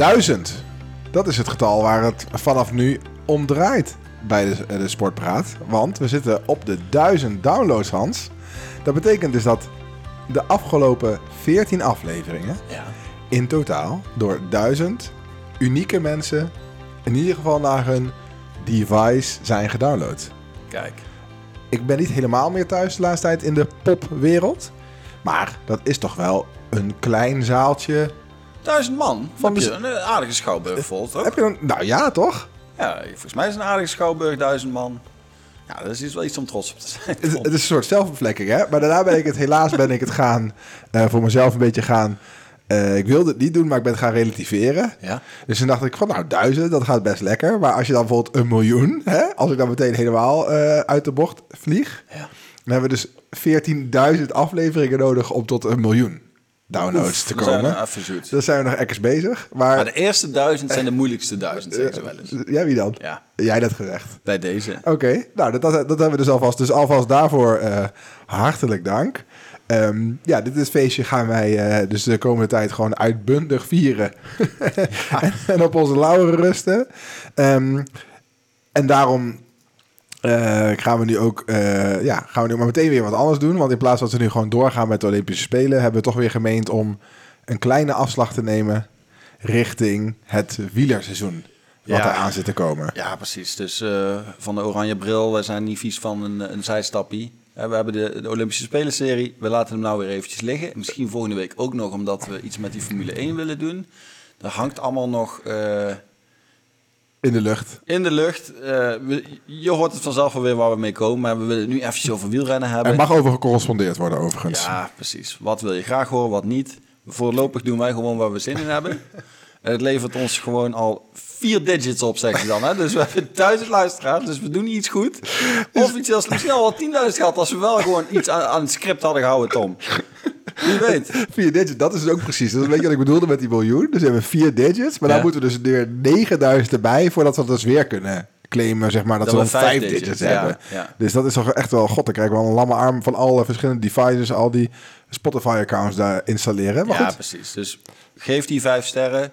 Duizend. Dat is het getal waar het vanaf nu om draait bij de, de Sportpraat. Want we zitten op de 1000 downloads, Hans. Dat betekent dus dat de afgelopen 14 afleveringen Ja. in totaal door 1000 unieke mensen in ieder geval naar hun device zijn gedownload. Kijk. Ik ben niet helemaal meer thuis de laatste tijd in de popwereld. Maar dat is toch wel een klein zaaltje. Duizend man. Van de- een aardige schouwburg vol, toch? Heb je dan... Nou ja, toch? Ja, volgens mij is een aardige schouwburg, duizend man. Ja, dat is wel iets om trots op te zijn. Het, het is een soort zelfbevlekking, hè? Maar daarna ben ik het, helaas ben ik het gaan, eh, voor mezelf een beetje gaan... eh, ik wilde het niet doen, maar ik ben het gaan relativeren. Ja. Dus toen dacht ik van, nou, duizend, dat gaat best lekker. Maar als je dan bijvoorbeeld een miljoen, hè? Als ik dan meteen helemaal eh, uit de bocht vlieg... Ja. dan hebben we dus 14.000 afleveringen nodig om tot een miljoen downloads te We zijn komen. even zoet. Dan zijn we nog ekkers bezig. Maar, Maar de eerste duizend zijn de moeilijkste duizend, zeggen ze wel eens. ja, wie dan? Ja, Jij dat gezegd. bij deze. Oké, nou dat, dat, dat hebben we dus alvast. Dus alvast daarvoor eh, hartelijk dank. Ehm, ja, dit is feestje gaan wij eh, dus de komende tijd gewoon uitbundig vieren. en, en op onze lauren rusten. Ehm, en daarom eh, gaan we nu ook eh, ja, gaan we nu maar meteen weer wat anders doen. Want in plaats dat we nu gewoon doorgaan met de Olympische Spelen... hebben we toch weer gemeend om een kleine afslag te nemen... richting het wielerseizoen wat Ja. er aan zit te komen. Ja, precies. Dus eh, van de oranje bril, we zijn niet vies van een, een zijstappie. We hebben de, de Olympische Spelenserie. We laten hem nou weer eventjes liggen. Misschien volgende week ook nog, omdat we iets met die Formule 1 willen doen. Er hangt allemaal nog In de lucht. in de lucht. Eh, we- je hoort het vanzelf wel weer waar we mee komen. Maar we willen nu eventjes over wielrennen hebben. Er mag over gecorrespondeerd worden, overigens. Ja, precies. Wat wil je graag horen, wat niet. Voorlopig doen wij gewoon waar we zin in hebben. En het levert ons gewoon al vier digits op, zeg je dan. Hè? Dus we hebben duizend luisteraars, dus we doen iets goed. Of iets als misschien al wel 10.000 gehad als we wel gewoon iets aan, aan het script hadden gehouden, Tom. Wie weet. Vier digits, dat is dus ook precies. Dat is een beetje wat ik bedoelde met die miljoen. Dus we hebben vier digits, maar dan Ja. moeten we dus weer 9000 erbij... voordat we dat dus weer kunnen claimen, zeg maar, dat, Dat we we dan vijf vijf digits, hebben. ja. Dus dat is toch echt wel... God, dan krijgen we wel een lamme arm van alle verschillende devices... al die Spotify-accounts daar installeren. Maar Ja, goed, precies. Dus geef die vijf sterren.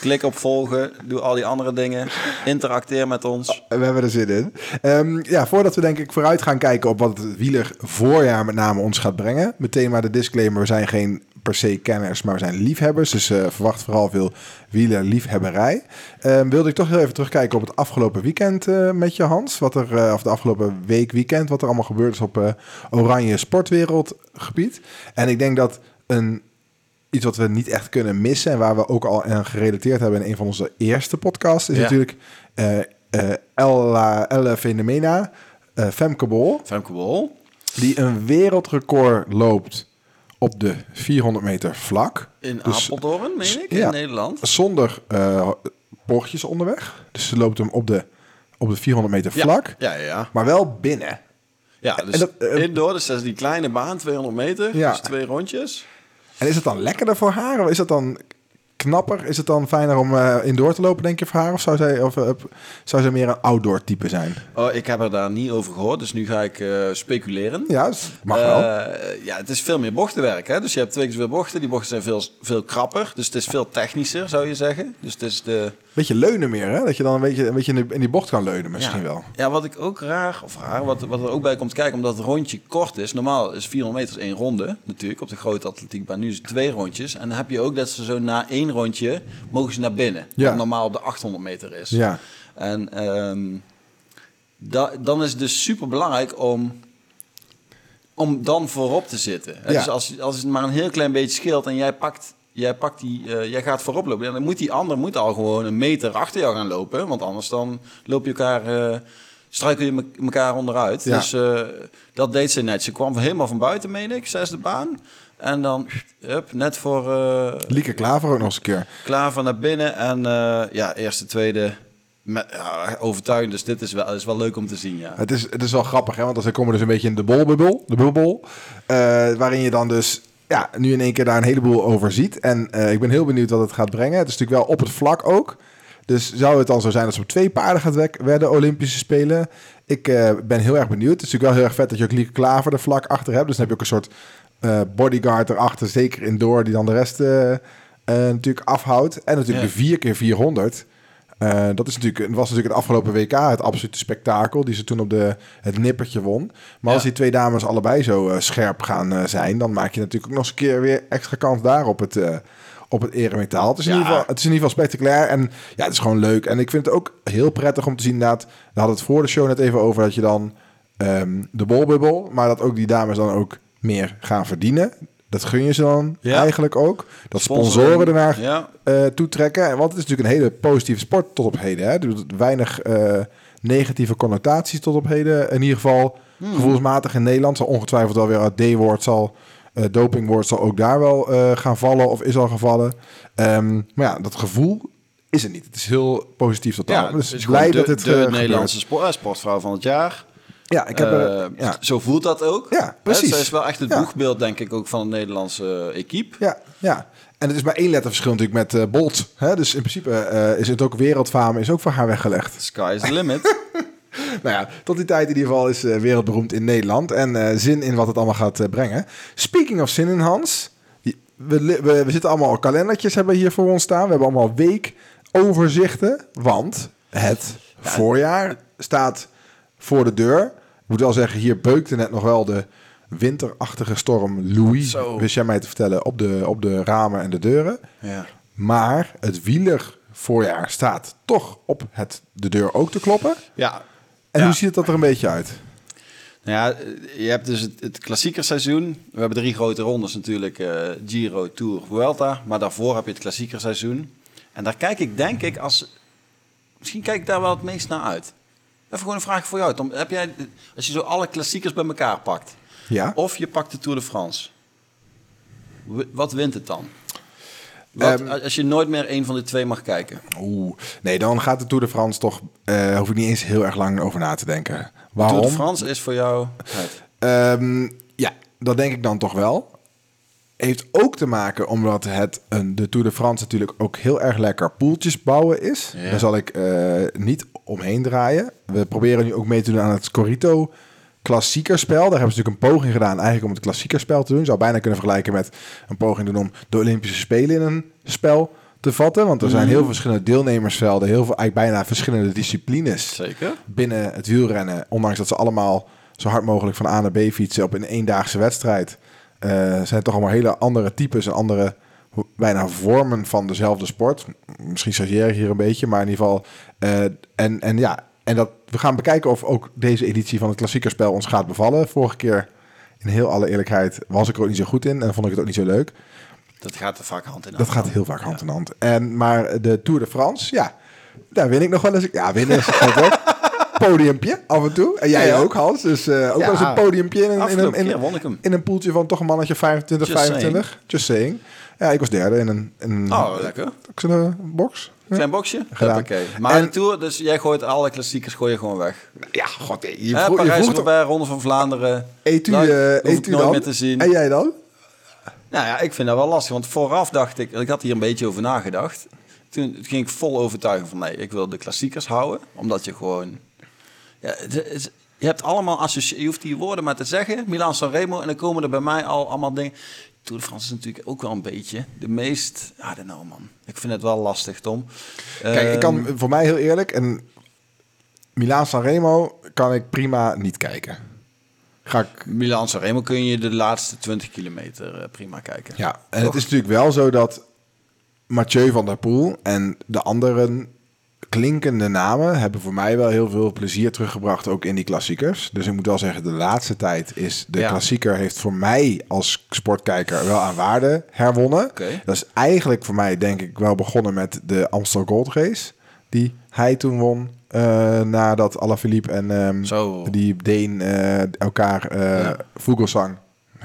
Klik op volgen. Doe al die andere dingen. Interacteer met ons. we hebben er zin in. Ehm, ja, voordat we denk ik vooruit gaan kijken op wat het wieler voorjaar met name ons gaat brengen. Meteen maar de disclaimer, we zijn geen per se kenners, maar we zijn liefhebbers. Dus eh, verwacht vooral veel wielerliefhebberij. Ehm wilde ik toch heel even terugkijken op het afgelopen weekend eh, met je Hans. Wat er, eh, of de afgelopen week weekend, wat er allemaal gebeurd is op oranje sportwereldgebied. En ik denk dat een iets wat we niet echt kunnen missen en waar we ook al aan gerelateerd hebben in een van onze eerste podcasts, is Ja. natuurlijk eh eh Ella, Elle Fenomena, eh Femke Bol, Femke Bol. die een wereldrecord loopt op de 400 meter vlak. In Dus- Apeldoorn, meen ik, Ja. in Nederland. Zonder poortjes onderweg. Dus ze loopt hem op de, op de 400 meter vlak, Ja, ja, ja. maar wel binnen. Ja, dus En dat, indoor, dus dat is die kleine baan, 200 meter. Ja. Dus twee rondjes. En is het dan lekkerder voor haar? Of is het dan knapper? Is het dan fijner om eh indoor te lopen, denk je, voor haar? Of zou zij, of, eh, zou zij meer een outdoor type zijn? Oh, ik heb er daar niet over gehoord, dus nu ga ik eh, speculeren. Ja, mag wel. Ja, het is veel meer bochtenwerk. Hè? Dus je hebt twee keer zoveel bochten. Die bochten zijn veel, veel krapper. Dus het is veel technischer, zou je zeggen. Dus het is de... Beetje leunen meer, hè? Dat je dan een beetje, een beetje in, de- in die bocht kan leunen misschien ja. wel. Ja, wat ik ook raar, of raar, wat, wat er ook bij komt kijken, omdat het rondje kort is. Normaal is 400 meter één ronde, natuurlijk, op de grote atletiekbaan. Nu is het twee rondjes. En dan heb je ook dat ze zo na één rondje, mogen ze naar binnen. Ja. Wat normaal op de 800 meter is. Ja. En da- dan is het dus super belangrijk om, om dan voorop te zitten. Ja. Dus als, als het maar een heel klein beetje scheelt en jij pakt, jij, pakt die, eh, jij gaat voorop lopen, ja, dan moet die ander moet al gewoon een meter achter jou gaan lopen. Want anders dan loop je elkaar, eh struikel je me- elkaar onderuit. Ja. Dus eh, dat deed ze net. Ze kwam helemaal van buiten, meen ik, zesde baan. En dan net voor Lieke Klaver ook nog eens een keer. klaar van naar binnen. En ja, eerste, tweede, met, ja, overtuigend. Dus dit is wel, is wel leuk om te zien, ja. Het is, het is wel grappig, hè? Want dan komen we dus een beetje in de bolbubbel, de bubbel, eh, waarin je dan dus ja, nu in één keer daar een heleboel over ziet. En eh, ik ben heel benieuwd wat het gaat brengen. Het is natuurlijk wel op het vlak ook. Dus zou het dan zo zijn dat ze op twee paarden gaat werden, Olympische Spelen? Ik eh, ben heel erg benieuwd. Het is natuurlijk wel heel erg vet dat je ook Lieke Klaver er vlak achter hebt. Dus dan heb je ook een soort eh, bodyguard erachter, zeker indoor, die dan de rest natuurlijk afhoudt. En natuurlijk Ja. de 4 keer 400 Eh, dat is natuurlijk, was natuurlijk het afgelopen WK het absolute spektakel. Die ze toen op de, het nippertje won. Maar als Ja. die twee dames allebei zo eh, scherp gaan eh, zijn... dan maak je natuurlijk ook nog eens een keer weer extra kans daar op het, op het eremetaal. Het is, in ieder geval, het is in ieder geval spectaculair. En ja, het is gewoon leuk. En ik vind het ook heel prettig om te zien dat... We hadden het voor de show net even over dat je dan ehm, de bolbubbel... maar dat ook die dames dan ook meer gaan verdienen. Dat gun je ze dan Ja. eigenlijk ook. Dat sponsoren ernaar Ja. eh, toetrekken. En Want het is natuurlijk een hele positieve sport tot op heden. Hè? Dus weinig eh, negatieve connotaties tot op heden. In ieder geval Hmm. gevoelsmatig in Nederland. Zal ongetwijfeld wel weer het D-woord zal... eh dopingwoord zal ook daar wel gaan vallen of is al gevallen. Ehm, maar ja, dat gevoel is er niet. Het is heel positief totaal. Ja, dus blij gewoon dat de, het de. Nederlandse sport, sportvrouw van het jaar. Ja, ik heb Eh, ja. Zo voelt dat ook. Ja, precies. Zij is wel echt het Ja. boegbeeld, denk ik, ook van het Nederlandse eh, equipe. Ja, ja. En het is maar één letterverschil natuurlijk met eh, Bolt. Hè? Dus in principe is het ook wereldfame, is ook voor haar weggelegd. Sky is the limit. Nou ja, tot die tijd in ieder geval is wereldberoemd in Nederland. En zin in wat het allemaal gaat brengen. Speaking of zin in, Hans. We, we, we zitten allemaal kalendertjes hebben hier voor ons staan. We hebben allemaal weekoverzichten. Want het voorjaar staat voor de deur. Ik moet wel zeggen, hier beukte net nog wel de winterachtige storm Louis. Zo. Wist jij mij te vertellen op de, op de ramen en de deuren. ja. Maar het wielervoorjaar staat toch op het, de deur ook te kloppen. ja. En Ja. hoe ziet dat er een beetje uit? Nou ja, eh, je hebt dus het, het klassiekerseizoen. We hebben drie grote rondes natuurlijk. eh, Giro, Tour, Vuelta. Maar daarvoor heb je het klassiekerseizoen. En daar kijk ik, denk ik, als... Misschien kijk ik daar wel het meest naar uit. Even gewoon een vraag voor jou. Tom. Heb jij, als je zo alle klassiekers bij elkaar pakt... Ja. Of je pakt de Tour de France. Wat wint het dan? Wat, Ehm, als je nooit meer één van de twee mag kijken. Oeh, nee, dan gaat de Tour de France toch... eh hoef ik niet eens heel erg lang over na te denken. Waarom? Tour de France is voor jou. Ehm, ja, dat denk ik dan toch wel. Heeft ook te maken omdat het een, de Tour de France natuurlijk ook heel erg lekker poeltjes bouwen is. Ja. Daar zal ik eh, niet omheen draaien. We proberen nu ook mee te doen aan het Scorito klassiekerspel. Daar hebben ze natuurlijk een poging gedaan eigenlijk om het klassiekerspel te doen. Zou bijna kunnen vergelijken met een poging doen om de Olympische Spelen in een spel te vatten. Want er zijn heel veel verschillende deelnemersvelden, heel veel eigenlijk bijna verschillende disciplines Zeker. binnen het wielrennen, ondanks dat ze allemaal zo hard mogelijk van A naar B fietsen op een eendaagse wedstrijd, eh, zijn toch allemaal hele andere types en andere bijna vormen van dezelfde sport. Misschien ik hier een beetje, maar in ieder geval. eh, en, en ja, en dat we gaan bekijken of ook deze editie van het klassiekerspel ons gaat bevallen. Vorige keer, in heel alle eerlijkheid, was ik er ook niet zo goed in en vond ik het ook niet zo leuk. Dat gaat er vaak hand in hand. Dat gaat heel vaak hand in hand. En, maar de Tour de France, ja, daar win ik nog wel eens. Ja, winnen is het ook. Podiumpje af en toe. En jij Ja, ja. ook, Hans. Dus eh, ook Ja. wel eens een podiumpje in een, in, in, een, won ik hem. in een poeltje van toch een mannetje 25, Just 25. Just saying. Ja, ik was derde in een, in een Oh, lekker. ook zo'n box. Ja. Klein boxje? Oké. Maar En- de Tour, dus jij gooit alle klassiekers gooi je gewoon weg. Ja, god, je, je Parijs, vroeg toch... Roubaix, Ronde van Vlaanderen. Eet u, Nou, ik eet u nooit dan? meer te zien. En jij dan? Nou ja, ik vind dat wel lastig. Want vooraf dacht ik, ik had hier een beetje over nagedacht. Toen ging ik vol overtuiging van nee, ik wil de klassiekers houden. Omdat je gewoon... Ja, het is- je hebt allemaal associe... Je hoeft die woorden maar te zeggen. Milan Sanremo. En dan komen er bij mij al allemaal dingen... Tour de France is natuurlijk ook wel een beetje de meest... I don't know man. Ik vind het wel lastig, Tom. Kijk, ik kan Ehm, voor mij heel eerlijk... En Milaan Sanremo kan ik prima niet kijken. Ga ik Milan Sanremo kun je de laatste 20 kilometer eh, prima kijken. Ja, en het is natuurlijk wel zo dat Mathieu van der Poel en de anderen klinkende namen hebben voor mij wel heel veel plezier teruggebracht, ook in die klassiekers. Dus ik moet wel zeggen, de laatste tijd is de Ja. klassieker heeft voor mij als sportkijker wel aan waarde herwonnen. Dat is eigenlijk voor mij denk ik wel begonnen met de Amstel Gold Race, die hij toen won. eh, nadat Alaphilippe en ehm, Zo. die Deen eh, elkaar eh Ja. Vogelsang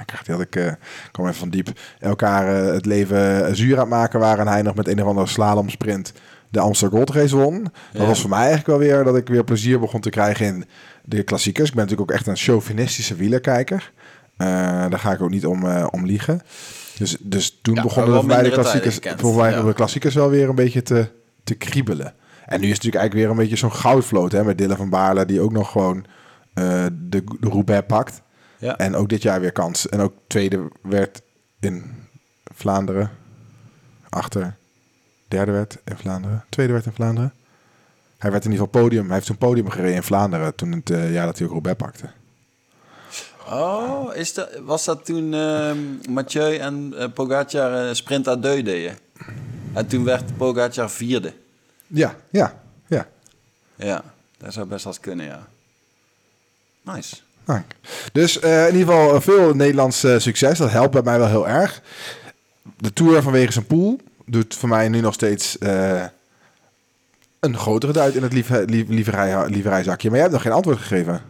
ik had ik, eh, kwam even van diep, elkaar het leven zuur aan het maken waren. En hij nog met een of andere slalomsprint de Amsterdam Gold Race won. Dat Ja. was voor mij eigenlijk wel weer dat ik weer plezier begon te krijgen in de klassiekers. Ik ben natuurlijk ook echt een chauvinistische wielerkijker. Eh, daar ga ik ook niet om, eh, om liegen. Dus, dus toen Ja, begonnen voor mij de klassiekers, voor mij ja. de klassiekers wel weer een beetje te, te kriebelen. En nu is het natuurlijk eigenlijk weer een beetje zo'n goudvloot hè, met Dylan van Baarle, die ook nog gewoon eh, de, de Roubaix pakt. Ja. En ook dit jaar weer kans. En ook tweede werd in Vlaanderen. achter. Derde werd in Vlaanderen. Tweede werd in Vlaanderen. Hij werd in ieder geval podium. Hij heeft zo'n podium gereden in Vlaanderen toen het uh, jaar dat hij ook Roubaix pakte. Oh, is dat, was dat toen uh, Mathieu en uh, Pogacar uh, sprint à deux deden? En toen werd Pogacar vierde. Ja, ja, ja. Ja, dat zou best wel kunnen, ja. Nice. Dank. Dus uh, in ieder geval veel Nederlands succes. Dat helpt bij mij wel heel erg. De Tour vanwege zijn pool doet voor mij nu nog steeds uh, een grotere duit in het lief, lief, lieverij, lieverijzakje. Maar jij hebt nog geen antwoord gegeven.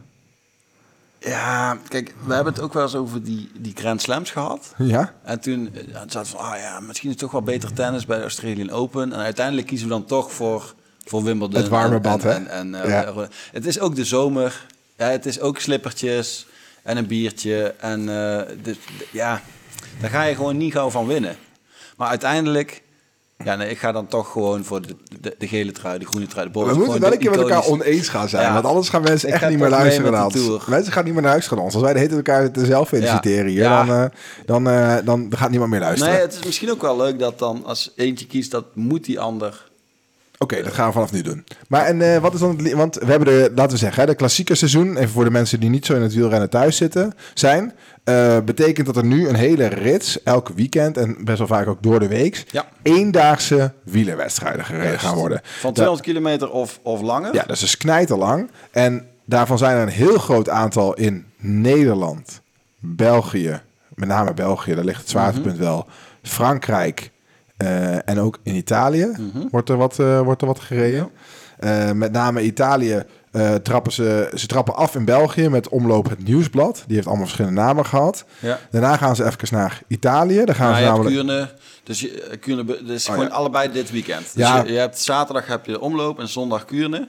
Ja, kijk, we hebben het ook wel eens over die, die Grand Slams gehad. Ja. En toen uh, zaten van, ah ja, misschien is het toch wel beter tennis bij de Australian Open. En uiteindelijk kiezen we dan toch voor, voor Wimbledon. Het warme bad, hè? En, en, en ja. uh, het is ook de zomer. Ja, het is ook slippertjes en een biertje. En uh, dus, ja, daar ga je gewoon niet gauw van winnen. Maar uiteindelijk... Ja, nee, ik ga dan toch gewoon voor de, de, de gele trui, de groene trui, de boven. We moeten wel een keer met elkaar oneens gaan zijn, ja. want anders gaan mensen echt niet meer luisteren naar ons. Mensen gaan niet meer naar huis gaan ons. Als wij de hele elkaar zelf feliciteren hier, ja. dan, uh, dan, uh, dan gaat niemand meer luisteren. Nee, het is misschien ook wel leuk dat dan als eentje kiest, dat moet die ander Oké, okay, dat gaan we vanaf nu doen. Maar en uh, wat is dan het... Want we hebben de, laten we zeggen, hè, de klassieke seizoen... even voor de mensen die niet zo in het wielrennen thuis zitten, zijn... Uh, betekent dat er nu een hele rits, elk weekend en best wel vaak ook door de week... Ja. eendaagse wielerwedstrijden gereden gaan worden. Van 200 kilometer of, of langer? Ja, dat is dus knijterlang. En daarvan zijn er een heel groot aantal in Nederland, België... met name België, daar ligt het zwaartepunt mm -hmm. wel... Frankrijk, uh, en ook in Italië mm -hmm. wordt, er wat, uh, wordt er wat gereden. Ja. Uh, met name Italië trappen ze, ze trappen af in België met omloop het nieuwsblad. Die heeft allemaal verschillende namen gehad. Ja. Daarna gaan ze even naar Italië. Daar gaan nou, ze namelijk... Kuurne, dus je, Kuurne, dus Oh, gewoon ja. allebei dit weekend. Dus Ja. je, je hebt zaterdag heb je omloop en zondag Kuurne.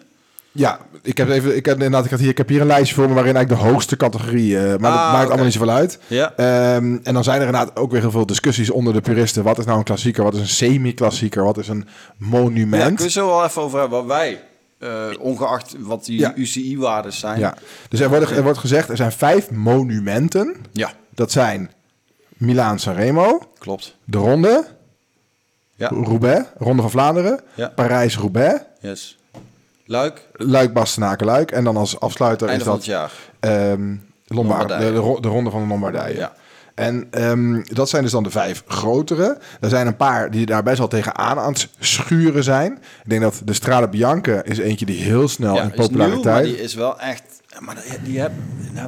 Ja, ik heb even, ik heb inderdaad, ik had hier, ik heb hier een lijstje voor me waarin eigenlijk de hoogste categorie, eh, maar dat Ah, maakt allemaal niet zoveel uit. Ja. Ehm, en dan zijn er inderdaad ook weer heel veel discussies onder de puristen. Wat is nou een klassieker? Wat is een semi-klassieker? Wat is een Ja, monument? kun je zo wel even over hebben wat wij, eh, ongeacht wat die Ja. UCI-waardes zijn. Ja, dus er wordt, er wordt gezegd, er zijn vijf monumenten. Ja, Dat zijn Milaan Sanremo, klopt. de Ronde, Ja, Roubaix, Ronde van Vlaanderen, Ja. Parijs-Roubaix, yes. Luik, Luik, Bastenaken, Luik. En dan als afsluiter einde is dat het jaar. ehm Lombard, de, Ronde van de Lombardije. Ja. En ehm, dat zijn dus dan de vijf grotere. Er zijn een paar die daar best wel tegenaan aan het schuren zijn. Ik denk dat de Strade Bianca is eentje die heel snel ja, in is nieuw, populariteit... maar die is wel echt... Maar die, die heb,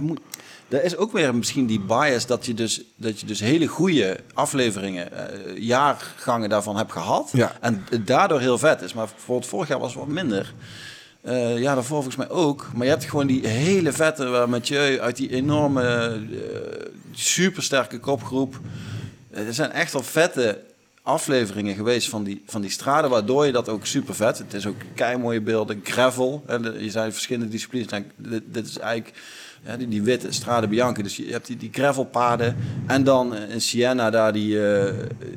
moet, er is ook weer misschien die bias dat je dus, dat je dus hele goede afleveringen, eh, jaargangen daarvan hebt gehad. Ja. En het daardoor heel vet is. Maar bijvoorbeeld vorig jaar was het wat minder. Eh, ja, daarvoor volgens mij ook. Maar je hebt gewoon die hele vette waar Mathieu uit die enorme, eh, supersterke kopgroep. Er zijn echt wel vette afleveringen geweest van die, van die straden, waardoor je dat ook super vet. Het is ook kei mooie beelden, gravel. En je zei verschillende disciplines. Dit, dit is eigenlijk ja, die, die witte Strade Bianca. Dus je hebt die, die gravelpaden. En dan eh, in Siena daar die, eh,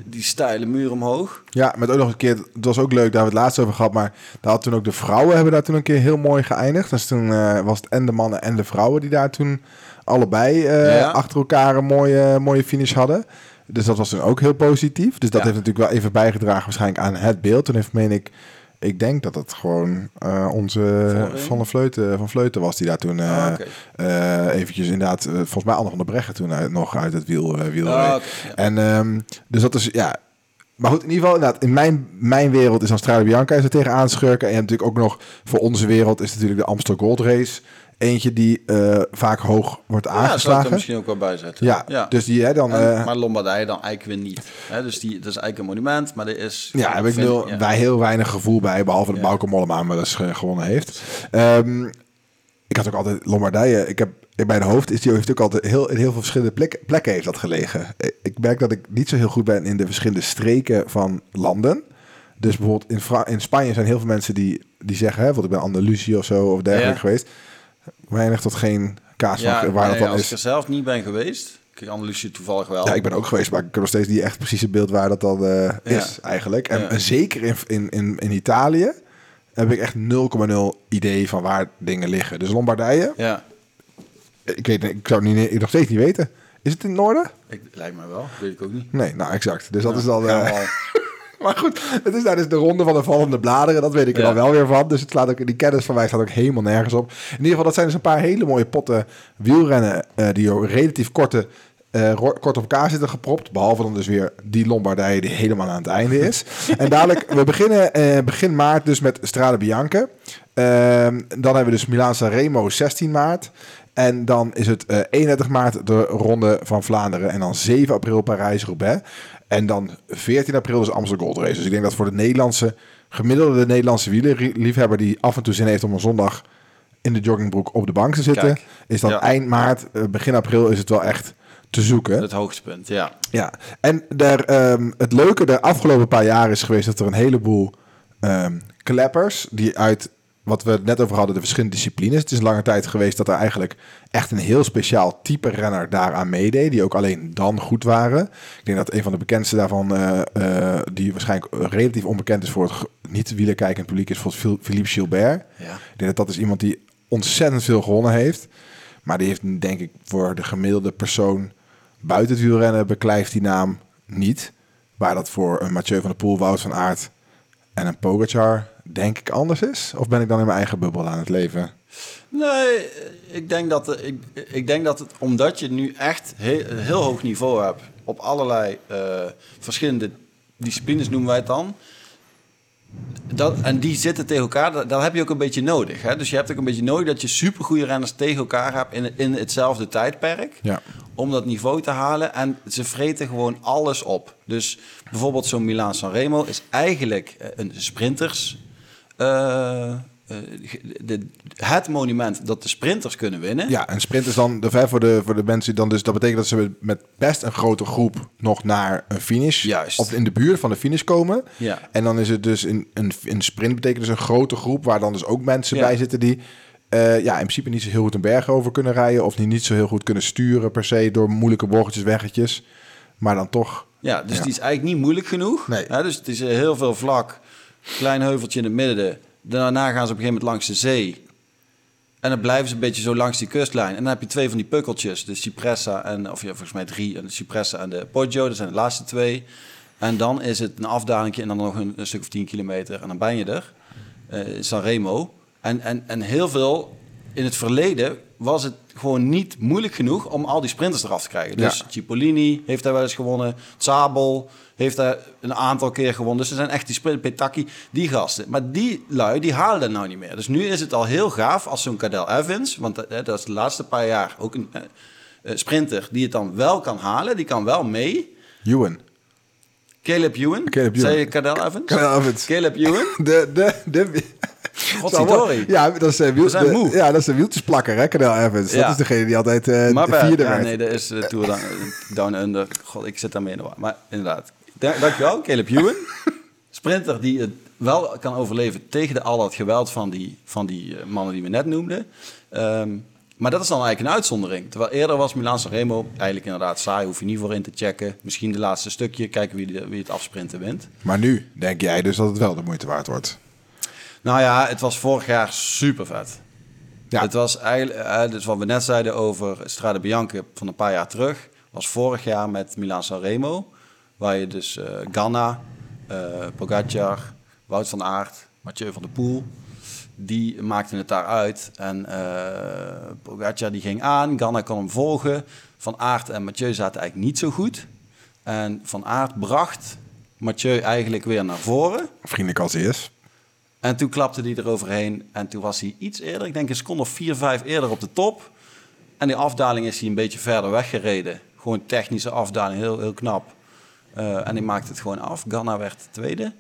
die steile muur omhoog. Ja, met ook nog een keer, het was ook leuk, daar hebben we het laatst over gehad, maar daar had toen ook de vrouwen hebben daar toen een keer heel mooi geëindigd. Dus toen eh, was het en de mannen en de vrouwen die daar toen allebei Ja. achter elkaar een mooie, mooie finish hadden. Dus dat was toen ook heel positief. Dus dat Ja. heeft natuurlijk wel even bijgedragen waarschijnlijk aan het beeld. Toen heeft, meen ik, ik denk dat het gewoon eh, onze van de Vleuten, van Vleuten was die daar toen Ah, eh, eventjes inderdaad, volgens mij Anne van der Breggen toen uit, nog uit het wiel, wiel Ah, ja. En ehm, dus dat is, ja... Maar goed, in ieder geval, inderdaad, in mijn, mijn wereld is Strade Bianca is er tegenaan schurken. En je hebt natuurlijk ook nog, voor onze wereld is natuurlijk de Amstel Gold Race. Eentje die eh, vaak hoog wordt Ja, zou ik er aangeslagen. misschien ook wel bij zetten. Ja, dus die hè, dan... En- eh, maar Lombardije dan eigenlijk weer niet. Hè, dus die, dat is eigenlijk een monument, maar er is... Ja, heb ik vind- nul, ja. wij heel weinig gevoel bij, behalve dat Ja. Bauke Mollema wel eens eh, gewonnen heeft. Ehm, ik had ook altijd Lombardije. Ik heb in mijn hoofd is die heeft ook altijd heel in heel veel verschillende plek, plekken heeft dat gelegen. Ik- Ik merk dat ik niet zo heel goed ben in de verschillende streken van landen. Dus bijvoorbeeld in, Fra- in Spanje zijn heel veel mensen die, die zeggen, hè, want ik ben Andalusië of zo of dergelijke Ja. geweest. Weinig tot geen kaas Ja, van waar nee, dat dan als is. ik er zelf niet ben geweest... Kijk, Andalusië toevallig wel. Ja, ik ben ook geweest, maar ik heb nog steeds niet echt precies het beeld waar dat dan eh, is eigenlijk. En Ja. en zeker in, in, in, in Italië heb ik echt 0,0 idee van waar dingen liggen. Dus Lombardije, Ja, ik, weet, ik zou het niet, ik nog steeds niet weten. Is het in het noorden? ik, lijkt me wel. Weet ik ook niet. Nee, nou exact. Dus dat is dan... eh, al. maar goed, het is daar dus de ronde van de vallende bladeren. Dat weet ik er dan wel weer van. Dus het slaat ook, die kennis van mij staat ook helemaal nergens op. In ieder geval, dat zijn dus een paar hele mooie potten wielrennen... eh, die ook relatief korte, eh, kort op elkaar zitten gepropt. Behalve dan dus weer die Lombardije die helemaal aan het einde is. en dadelijk, we beginnen eh, begin maart dus met Strade Bianche. Ehm, dan hebben we dus Milaan Sanremo 16 maart. En dan is het eh 31 maart de Ronde van Vlaanderen. En dan 7 april Parijs-Roubaix. En dan 14 april is Amsterdam Gold Race. Dus ik denk dat voor de Nederlandse, gemiddelde Nederlandse wielerliefhebber... die af en toe zin heeft om een zondag in de joggingbroek op de bank te zitten... Kijk. is dan Ja. eind maart, eh, begin april is het wel echt te zoeken. Het hoogtepunt, ja. Ja, en daar, ehm, het leuke de afgelopen paar jaar is geweest dat er een heleboel ehm kleppers die uit wat we het net over hadden, de verschillende disciplines. Het is een lange tijd geweest dat er eigenlijk echt een heel speciaal type renner daaraan meedeed, die ook alleen dan goed waren. Ik denk dat een van de bekendste daarvan, eh, eh, die waarschijnlijk relatief onbekend is voor het niet wielerkijkend publiek, is voor Philippe Gilbert. ja. Ik denk dat dat is iemand die ontzettend veel gewonnen heeft. Maar die heeft, denk ik, voor de gemiddelde persoon buiten het wielrennen beklijft die naam niet. Waar dat voor een Mathieu van der Poel, Wout van Aert en een Pogacar denk ik anders is? Of ben ik dan in mijn eigen bubbel aan het leven? Nee, ik denk dat, ik, ik denk dat het, omdat je nu echt heel, hoog niveau hebt op allerlei eh, verschillende disciplines, noemen wij het dan. Dat, en die zitten tegen elkaar, dat, dat heb je ook een beetje nodig. Hè? Dus je hebt ook een beetje nodig dat je supergoeie renners tegen elkaar hebt in, in hetzelfde tijdperk. Ja. Om dat niveau te halen. En ze vreten gewoon alles op. Dus bijvoorbeeld zo'n Milaan Sanremo is eigenlijk een sprinters. Eh, eh, de, het monument dat de sprinters kunnen winnen. Ja, en sprint is dan de vijf voor de, voor de mensen die dan dus dat betekent dat ze met best een grote groep nog naar een finish Juist. of in de buurt van de finish komen. Ja. En dan is het dus een, een, een sprint betekent dus een grote groep waar dan dus ook mensen Ja. bij zitten die eh, ja, in principe niet zo heel goed een berg over kunnen rijden of die niet zo heel goed kunnen sturen per se door moeilijke bochtjes, weggetjes, maar dan toch. Ja, dus Ja. die is eigenlijk niet moeilijk genoeg. Nee. Ja, dus het is heel veel vlak, klein heuveltje in het midden. Daarna gaan ze op een gegeven moment langs de zee. En dan blijven ze een beetje zo langs die kustlijn. En dan heb je twee van die pukkeltjes, de Cipressa en, of ja, volgens mij drie, en de Cipressa en de Poggio. Dat zijn de laatste twee. En dan is het een afdaling en dan nog een, een stuk of 10 kilometer en dan ben je er. in Sanremo. En, en, en heel veel in het verleden was het gewoon niet moeilijk genoeg om al die sprinters eraf te krijgen. Dus Ja. Cipollini heeft daar wel eens gewonnen. Zabel heeft daar een aantal keer gewonnen. Dus er zijn echt die sprint, Petaki, die gasten. Maar die lui, die halen dat nou niet meer. Dus nu is het al heel gaaf als zo'n Cadel Evans, want dat, hè, dat is de laatste paar jaar ook een eh, eh, sprinter die het dan wel kan halen. Die kan wel mee. Ewan. Caleb Ewan. Caleb Ewan. Zei je Cadel Evans? Cadel Evans. Caleb Ewan. De, de, de, Godzijdank. Ja, dat is de, wiel, de- moe. ja, dat is de wieltjesplakker, hè, Cadel Evans. Ja. Dat is degene die altijd eh Maar de vierde ja, werd. nee, dat is de Tour Down, down Under. God, ik zit daarmee in de war. Maar inderdaad. Da- Dankjewel, Caleb Ewan. Sprinter die het wel kan overleven tegen de, al het geweld van die, van die eh, mannen die we net noemden. Ehm, maar dat is dan eigenlijk een uitzondering. Terwijl eerder was Milan Sanremo eigenlijk inderdaad saai. Hoef je niet voor in te checken. Misschien de laatste stukje. Kijken wie, de, wie het afsprinten wint. Maar nu denk jij dus dat het wel de moeite waard wordt. Nou ja, het was vorig jaar super vet. Ja. Het was eigenlijk, eh, dus wat we net zeiden over Strade Bianche van een paar jaar terug, was vorig jaar met Milan Sanremo, waar je dus eh Ganna, eh Pogacar, Wout van Aert, Mathieu van der Poel, die maakten het daar uit. En eh Pogacar die ging aan, Ganna kon hem volgen. Van Aert en Mathieu zaten eigenlijk niet zo goed. En Van Aert bracht Mathieu eigenlijk weer naar voren. Vriendelijk als hij is. En toen klapte hij eroverheen. En toen was hij iets eerder, ik denk een seconde of vier, vijf eerder op de top. En die afdaling is hij een beetje verder weggereden. Gewoon technische afdaling, heel, heel knap. Eh, en hij maakte het gewoon af. Ganna werd tweede.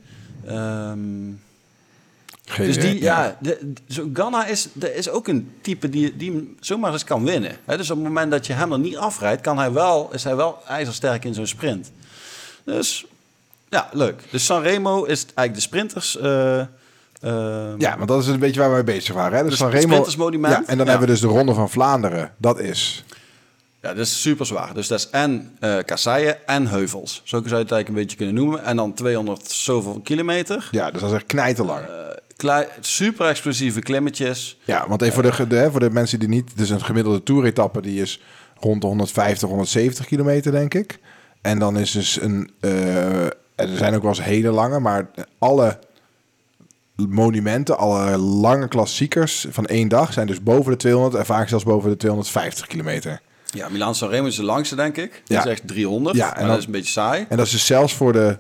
Geen dus die, ja, de, de- zo Ganna is, de, is ook een type die, die zomaar eens kan winnen. Dus op het moment dat je hem er niet afrijdt, kan hij wel, is hij wel ijzersterk in zo'n sprint. Dus ja, leuk. Dus Sanremo is eigenlijk de sprinters. eh, ehm, Ja, want dat is een beetje waar we mee bezig waren. Hè? Dus Dus van het Remo, sprintersmonument. Ja, en dan Ja. hebben we dus de Ronde van Vlaanderen. Dat is... Ja, dat is super zwaar. Dus dat is en eh kasseien en heuvels. Zo zou je het eigenlijk een beetje kunnen noemen. En dan 200 zoveel kilometer. Ja, dus dat is echt knijterlang. Klei- super explosieve klimmetjes. ja, want even voor de, voor de mensen die niet... Dus een gemiddelde toeretappe die is rond de 150, 170 kilometer, denk ik. En dan is dus een... eh, er zijn ook wel eens hele lange, maar alle monumenten, alle lange klassiekers van één dag zijn dus boven de 200 en vaak zelfs boven de 250 kilometer. Ja, Milaan San Remo is de langste, denk ik. Die Ja. is echt 300. Ja, en dan- dat is een beetje saai. En dat is dus zelfs voor de,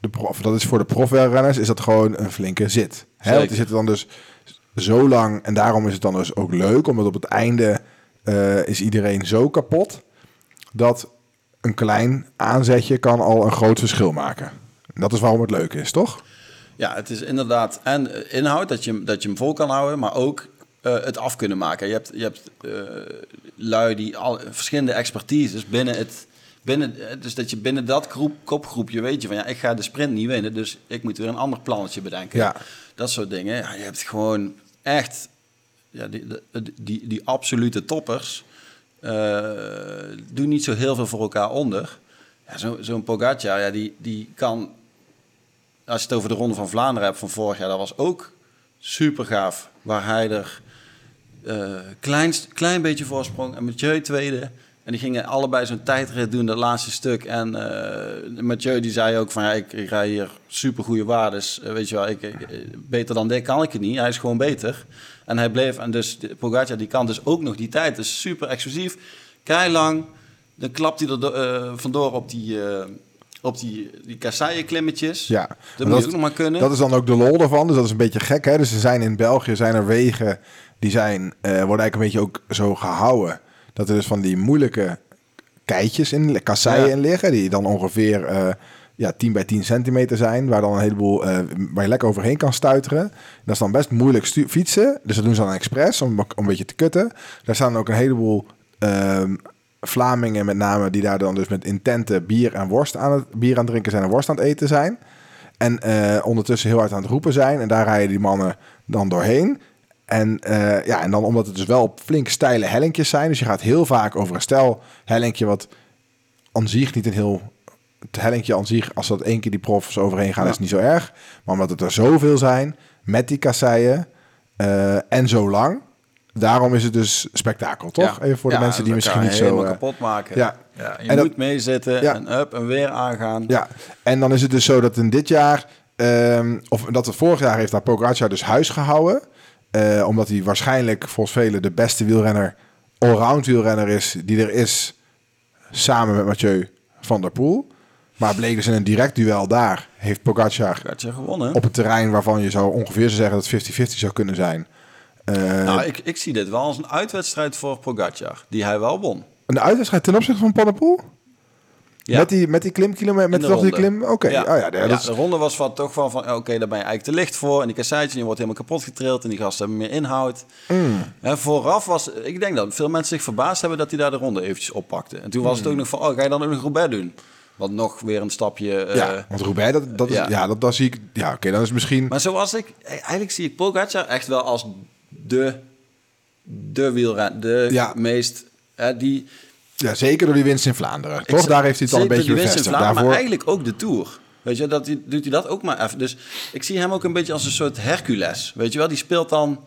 de prof, dat is voor de profwielrenners is dat gewoon een flinke zit. Hè? Want die zitten dan dus zo lang en daarom is het dan dus ook leuk, omdat op het einde eh, is iedereen zo kapot dat een klein aanzetje kan al een groot verschil maken. En dat is waarom het leuk is, toch? Ja, het is inderdaad en eh, inhoud, dat je, dat je hem vol kan houden, maar ook eh, het af kunnen maken. Je hebt, je hebt eh, lui die al, verschillende expertises binnen het... Binnen, eh, dus dat je binnen dat groep, kopgroepje weet je van ja, ik ga de sprint niet winnen, dus ik moet weer een ander plannetje bedenken. Ja. Dat soort dingen. Ja, je hebt gewoon echt ja, die, die, die, die absolute toppers eh, doen niet zo heel veel voor elkaar onder. Ja, zo- Zo'n Pogacar, ja, die, die kan als je het over de Ronde van Vlaanderen hebt van vorig jaar, dat was ook super gaaf. Waar hij er eh klein, klein beetje voorsprong en Mathieu tweede. En die gingen allebei zo'n tijdrit doen, dat laatste stuk. En eh Mathieu die zei ook van, ja, ik, ik rij hier super goede waardes. Eh, weet je wel, ik, ik- beter dan dit kan ik het niet. Hij is gewoon beter. En hij bleef, en dus Pogacar die kan dus ook nog die tijd. Dus super exclusief, lang. Dan klapt hij er do- vandoor op die, op die, die kasseienklimmetjes. Ja. Dat moet je ook nog maar kunnen. Dat is dan ook de lol ervan. Dus dat is een beetje gek. Hè? Dus er zijn in België zijn er wegen die zijn, eh, worden eigenlijk een beetje ook zo gehouden. Dat er dus van die moeilijke keitjes in, kasseien Ja. in liggen. Die dan ongeveer eh, ja, 10 bij 10 centimeter zijn. Waar dan een heleboel, eh, waar je lekker overheen kan stuiteren. Dat is dan best moeilijk fietsen. Dus dat doen ze dan expres om, om een beetje te kutten. Daar staan ook een heleboel ehm, Vlamingen met name die daar dan dus met intente bier en worst aan het bier aan het drinken zijn en worst aan het eten zijn. En ondertussen heel hard aan het roepen zijn. En daar rijden die mannen dan doorheen. En, eh, ja, en dan omdat het dus wel flink steile hellinkjes zijn. Dus je gaat heel vaak over een stijl hellinkje wat aan zich niet een heel... Het hellinkje aan zich, als dat één keer die profs overheen gaan, Ja. is niet zo erg. Maar omdat het er zoveel zijn, met die kasseien eh, en zo lang... Daarom is het dus spektakel, toch? Even voor de Ja, mensen die misschien niet zo... helemaal eh, kapot maken. ja. Ja, je En dat- moet meezitten Ja. en up en weer aangaan. Ja, en dan is het dus zo dat in dit jaar, ehm, of dat het vorig jaar heeft daar Pogacar dus huis gehouden. Eh, omdat hij waarschijnlijk volgens velen de beste wielrenner, allround wielrenner is die er is, samen met Mathieu van der Poel. Maar bleek dus in een direct duel daar, heeft Pogacar gewonnen. op het terrein waarvan je zou ongeveer zou zeggen dat het 50-50 zou kunnen zijn. eh, nou, ik, ik zie dit wel als een uitwedstrijd voor Pogacar, die hij wel won. een uitwedstrijd ten opzichte van Van der Poel? Ja. Met die, met die klimkilometer, met de toch die ronde. klim? Oké, Ja. oh ja, nee, Ja, dat is- de ronde was van, toch wel van, oké, daar ben je eigenlijk te licht voor. En die kasseitjes, je wordt helemaal kapot getrild. En die gasten hebben meer inhoud. Mm. En vooraf was, ik denk dat veel mensen zich verbaasd hebben dat hij daar de ronde eventjes oppakte. En toen was Mm. het ook nog van, oh, ga je dan ook nog Roubaix doen? Wat nog weer een stapje... eh, ja, want Roubaix, dat, dat is, ja. ja. dat, dat zie ik, ja, oké, dan is misschien... Maar zoals ik, eigenlijk zie ik Pogacar echt wel als de, de wielren, de Ja. meest, hè, die... Ja, zeker door die winst in Vlaanderen. Toch? Daar heeft hij het al een beetje die winst in bevestigd. Vlaanderen, Daarvoor... Maar eigenlijk ook de Tour. Weet je, dat, doet hij dat ook maar even. Dus ik zie hem ook een beetje als een soort Hercules. Weet je wel, die speelt dan...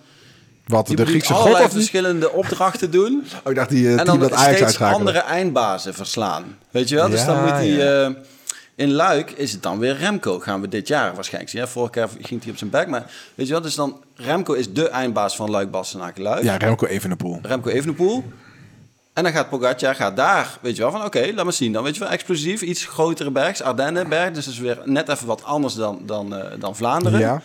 Wat, de Griekse god allerlei of niet? verschillende opdrachten doen. Oh, ik dacht die uh, en dan dat Ajax steeds andere eindbazen verslaan. Weet je wel? Dus dan Ja, moet hij... ja. eh, in Luik is het dan weer Remco. Gaan we dit jaar waarschijnlijk zien. hè? Vorig jaar ging hij op zijn bek. Maar weet je wel, dus dan... Remco is de eindbaas van Luik, Bastenaken, Luik. Ja, Remco Evenepoel. Remco Evenepoel. En dan gaat Pogacar gaat daar, weet je wel, van oké, laat maar zien. Dan weet je wel, explosief, iets grotere bergs, Ardennenberg. Dus dat is weer net even wat anders dan, dan, eh, dan Vlaanderen. Ja.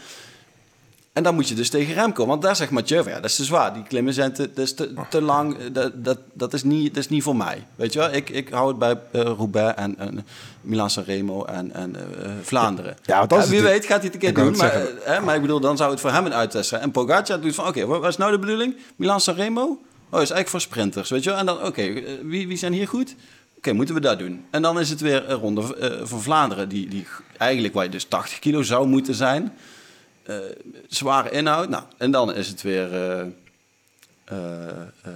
En dan moet je dus tegen Remco. Want daar zegt Mathieu van, ja, dat is te zwaar. Die klimmen zijn te, dat is te, te lang. Dat, dat, dat, is niet, dat is niet voor mij. Weet je wel, ik, ik hou het bij eh, Roubaix en, en Milan Sanremo en, en eh, Vlaanderen. Ja, want dat is En wie het- weet gaat hij het een keer doen. Maar, eh, hè, maar ik bedoel, dan zou het voor hem een uitwedstrijd. En Pogacar doet van, oké, wat wat is nou de bedoeling? Milan Sanremo? Oh, is eigenlijk voor sprinters, weet je wel. En dan, oké, eh, wie, wie zijn hier goed? Oké, moeten we dat doen? En dan is het weer een ronde eh, van Vlaanderen, die, die eigenlijk waar je dus 80 kilo zou moeten zijn. Eh, zware inhoud. Nou, en dan is het weer eh,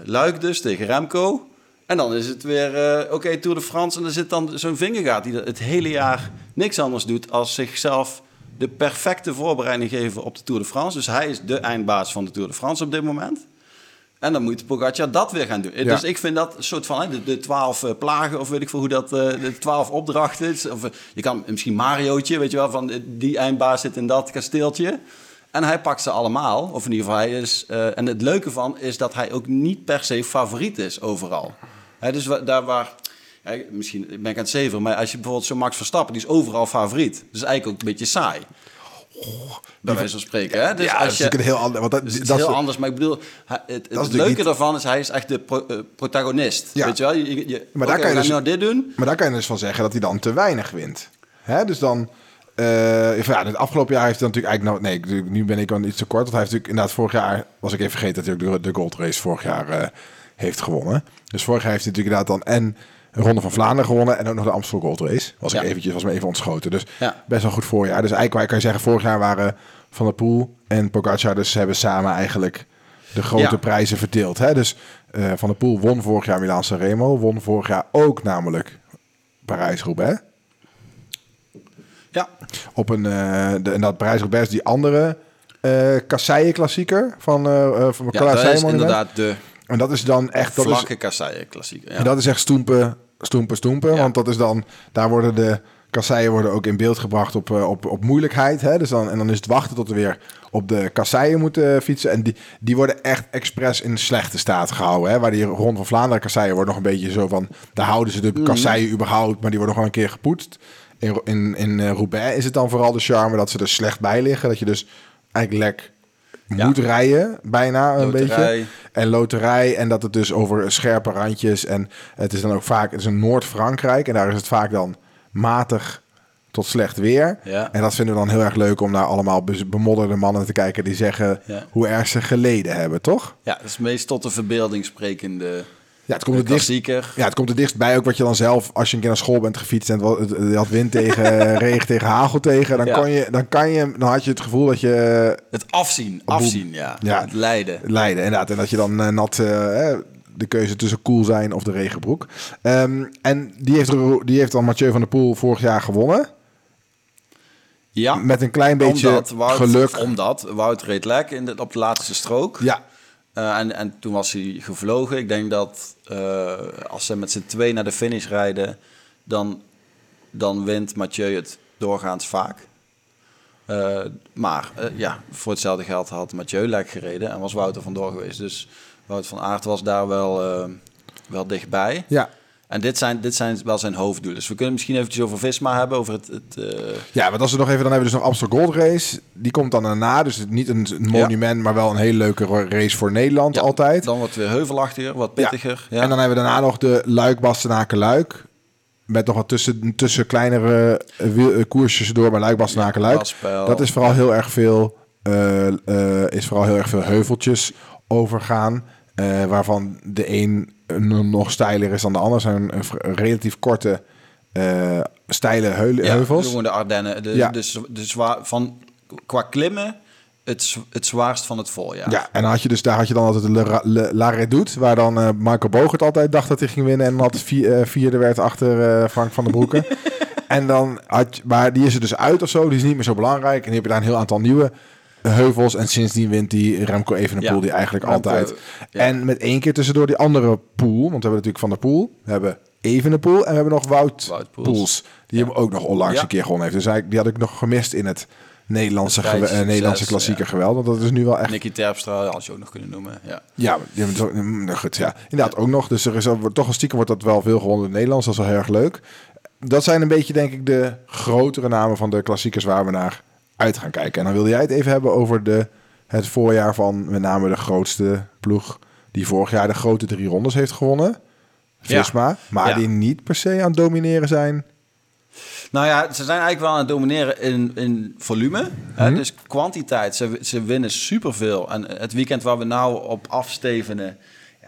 Luik dus tegen Remco. En dan is het weer, oké, Tour de France. En er zit dan zo'n vingergaat die het hele jaar niks anders doet als zichzelf de perfecte voorbereiding geven op de Tour de France. Dus hij is de eindbaas van de Tour de France op dit moment. En dan moet Pogacar dat weer gaan doen. Ja. Dus ik vind dat een soort van de, de twaalf eh, plagen, of weet ik veel hoe dat, eh, de twaalf opdrachten. Of, eh, je kan misschien Mariootje, weet je wel, van die eindbaas zit in dat kasteeltje. En hij pakt ze allemaal. Of in ieder geval, hij is. en het leuke van is dat hij ook niet per se favoriet is overal. Dus wa- daar waar. ja, misschien ben ik aan het zeven, maar als je bijvoorbeeld zo Max Verstappen, die is overal favoriet. Dus eigenlijk ook een beetje saai. Bij wijze van spreken. Hè? Dus ja, dat als is je, natuurlijk een heel ander... Want dat, dus het is dat heel is- anders, maar ik bedoel, het, leuke niet- daarvan is, hij is echt de pro- eh, protagonist. Ja. Weet je wel? Je, je, je- Maar daar kan je dus- nou dit doen. Maar daar kan je dus van zeggen dat hij dan te weinig wint. Hè? Dus dan... eh, ja, het afgelopen jaar heeft hij natuurlijk eigenlijk... Nou, nee, nu ben ik al iets te kort. Want hij heeft natuurlijk inderdaad vorig jaar... Was ik even vergeten dat hij ook de, de Gold Race vorig jaar eh, heeft gewonnen. Dus vorig jaar heeft hij natuurlijk inderdaad dan... En Ronde van Vlaanderen gewonnen en ook nog de Amstel Gold Race. Was ik eventjes, was me even ontschoten. Dus Ja. best wel goed voorjaar. Dus eigenlijk kan je zeggen, vorig jaar waren Van der Poel en Pogacar... Dus hebben samen eigenlijk de grote Ja. prijzen verdeeld. Hè? Dus eh, Van der Poel won vorig jaar Milaan Remo. Won vorig jaar ook namelijk Parijs-Roubaix. Ja, Op een, eh de, en dat Parijs-Roubaix is die andere eh Kasseien-klassieker van, eh van ja dat is inderdaad de En dat is dan echt... Dat vlakke kasseien klassieker. Ja. en dat is echt stoempen, stoempen, stoempen. Ja. Want dat is dan... Daar worden de kasseien worden ook in beeld gebracht op, eh, op, op moeilijkheid. Hè? Dus dan, en dan is het wachten tot we weer op de kasseien moeten fietsen. En die, die worden echt expres in slechte staat gehouden. Hè? Waar die rond van Vlaanderen kasseien worden nog een beetje zo van... Daar houden ze de Mhm. kasseien überhaupt, maar die worden gewoon een keer gepoetst. In, in, in eh, Roubaix is het dan vooral de charme dat ze er slecht bij liggen. Dat je dus eigenlijk lek Ja. moet rijden, bijna een Loterij. beetje. En loterij. En dat het dus over scherpe randjes. En het is dan ook vaak, het is een Noord-Frankrijk. En daar is het vaak dan matig tot slecht weer. Ja. En dat vinden we dan heel erg leuk om naar allemaal be- bemodderde mannen te kijken die zeggen Ja. hoe erg ze geleden hebben, toch? ja, dat is meest tot de verbeelding sprekende Ja, het komt eh, er dichtst. klassieker. Ja, het komt er ook wat je dan zelf, als je een keer naar school bent gefietst en het je had wind tegen, regen tegen, hagel tegen, dan, Ja. kon je, dan kan je, dan had je het gevoel dat je Het afzien, afzien, ja. Ja. Het lijden. Leiden, inderdaad. En dat je dan eh, nat eh, de keuze tussen cool zijn of de regenbroek. Ehm, en die heeft, die heeft dan Mathieu van der Poel vorig jaar gewonnen. Ja, Met een klein beetje omdat Wout, geluk. Omdat Wout reed lek in de, op de laatste strook. Ja, Eh, en, en toen was hij gevlogen. Ik denk dat eh, als ze met z'n twee naar de finish rijden, dan, dan wint Mathieu het doorgaans vaak. Eh, maar ja, voor hetzelfde geld had Mathieu lek gereden en was Wouter vandoor geweest. Dus Wout van Aert was daar wel, wel dichtbij. ja. En dit zijn, dit zijn wel zijn hoofddoelen. Dus we kunnen misschien eventjes over Visma hebben, over het... het eh, ja, want als we nog even, dan hebben we dus nog Amsterdam Gold Race. Die komt dan daarna. Dus niet een monument, maar wel een hele leuke race voor Nederland ja, altijd. Dan het weer heuvelachtiger, wat pittiger. Ja. En dan hebben we daarna nog de Luik, Bastenaken, Luik. Met nog wat tussen, tussen kleinere eh, eh, koersjes door, maar Luik, Bastenaken, Luik. Kaspel. Dat is vooral heel erg veel, is vooral heel erg veel heuveltjes overgaan. Eh, waarvan de een eh, nog steiler is dan de ander. zijn een, een relatief korte, eh, steile heul- Ja, heuvels. gewoon de Ardennen. De, Ja. de, zwaar, van, qua klimmen het, het zwaarst van het voorjaar. Ja, en had je dus daar had je dan altijd de Le, Ra- Le- La Redoute, waar dan eh, Michael Bogert altijd dacht dat hij ging winnen en vier, eh, vierde werd achter eh, Frank van den Broeke. en dan had maar die is er dus uit of zo, die is niet meer zo belangrijk en die heb je daar een heel aantal nieuwe heuvels en sindsdien wint die Remco Evenepoel Ja, die eigenlijk Remco, altijd. ja. En met één keer tussendoor die andere pool, want we hebben natuurlijk Van der Poel, we hebben Evenepoel en we hebben nog Wout, Wout Poels. Poels, die hem ook nog onlangs een keer gewonnen heeft. Dus eigenlijk, die had ik nog gemist in het Nederlandse, Het eh, Nederlandse ja. geweld, want dat is nu wel echt Nicky Terpstra, als je ook nog kunnen noemen. Ja. ja, mm, nou goed, ja. Inderdaad ook nog. Dus er is al- toch een stiekem wordt dat wel veel gewonnen in het Nederlands. Dat is wel heel erg leuk. Dat zijn een beetje, denk ik, de grotere namen van de klassiekers waar we naar uit gaan kijken. En dan wilde jij het even hebben over de, het voorjaar van met name de grootste ploeg die vorig jaar de grote drie rondes heeft gewonnen. Ja. Visma, maar Ja. die niet per se aan het domineren zijn. Nou ja, ze zijn eigenlijk wel aan het domineren in, in volume. hè, Mhm. dus kwantiteit. Ze, ze winnen superveel. En het weekend waar we nou op afstevenen...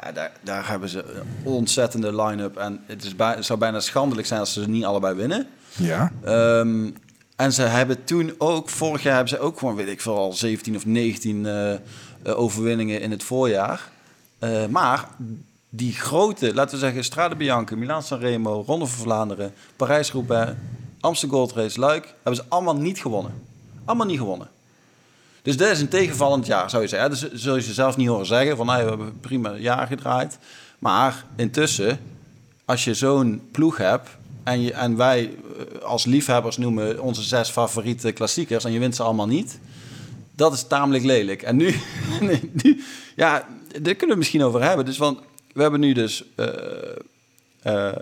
Ja, daar, daar hebben ze een ontzettende line-up. En het, is bij, het zou bijna schandelijk zijn als ze niet allebei winnen. Ja. Ehm, en ze hebben toen ook, vorig jaar hebben ze ook gewoon, weet ik veel, al 17 of 19 eh, eh, overwinningen in het voorjaar. Eh, maar die grote, laten we zeggen, Strade Bianca, Milaan Sanremo, Ronde van Vlaanderen, Parijs-Roubaix, Amsterdam Gold Race, Luik, hebben ze allemaal niet gewonnen. Allemaal niet gewonnen. Dus dat is een tegenvallend jaar, zou je zeggen. Dus zul je ze zelf niet horen zeggen van... Nou, we hebben een prima jaar gedraaid. Maar intussen, als je zo'n ploeg hebt... En, en wij eh, als liefhebbers noemen onze zes favoriete klassiekers... en je wint ze allemaal niet... dat is tamelijk lelijk. En nu, nu ja, daar kunnen we misschien over hebben. Dus want we hebben nu dus... eh, eh,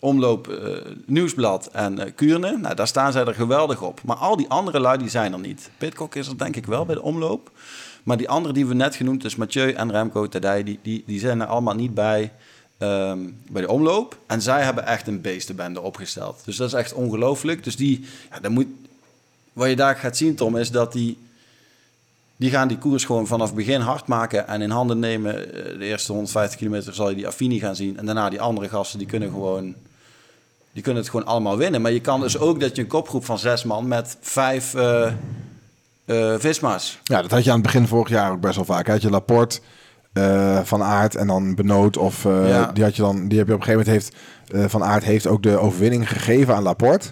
omloop Nieuwsblad en Kuurne. Nou, daar staan zij er geweldig op. Maar al die andere lui, die zijn er niet. Pitcock is er denk ik wel bij de omloop. Maar die andere die we net genoemd, dus Mathieu en Remco Tadij, die, die, die zijn er allemaal niet bij, ehm, bij de omloop. En zij hebben echt een beestenbende opgesteld. Dus dat is echt ongelooflijk. Dus die, ja, dan moet, wat je daar gaat zien, Tom, is dat die... Die gaan die koers gewoon vanaf begin hard maken en in handen nemen. Eh, De eerste 150 kilometer zal je die Affini gaan zien. En daarna die andere gasten, die kunnen gewoon... Die kunnen het gewoon allemaal winnen. Maar je kan dus ook dat je een kopgroep van zes man met vijf eh eh, Visma's. Ja, dat had je aan het begin vorig jaar ook best wel vaak. Had je Laporte, eh, Van Aert en dan Benoot. Of eh, Ja. die, had je dan, die heb je op een gegeven moment... heeft eh, Van Aert heeft ook de overwinning gegeven aan Laporte.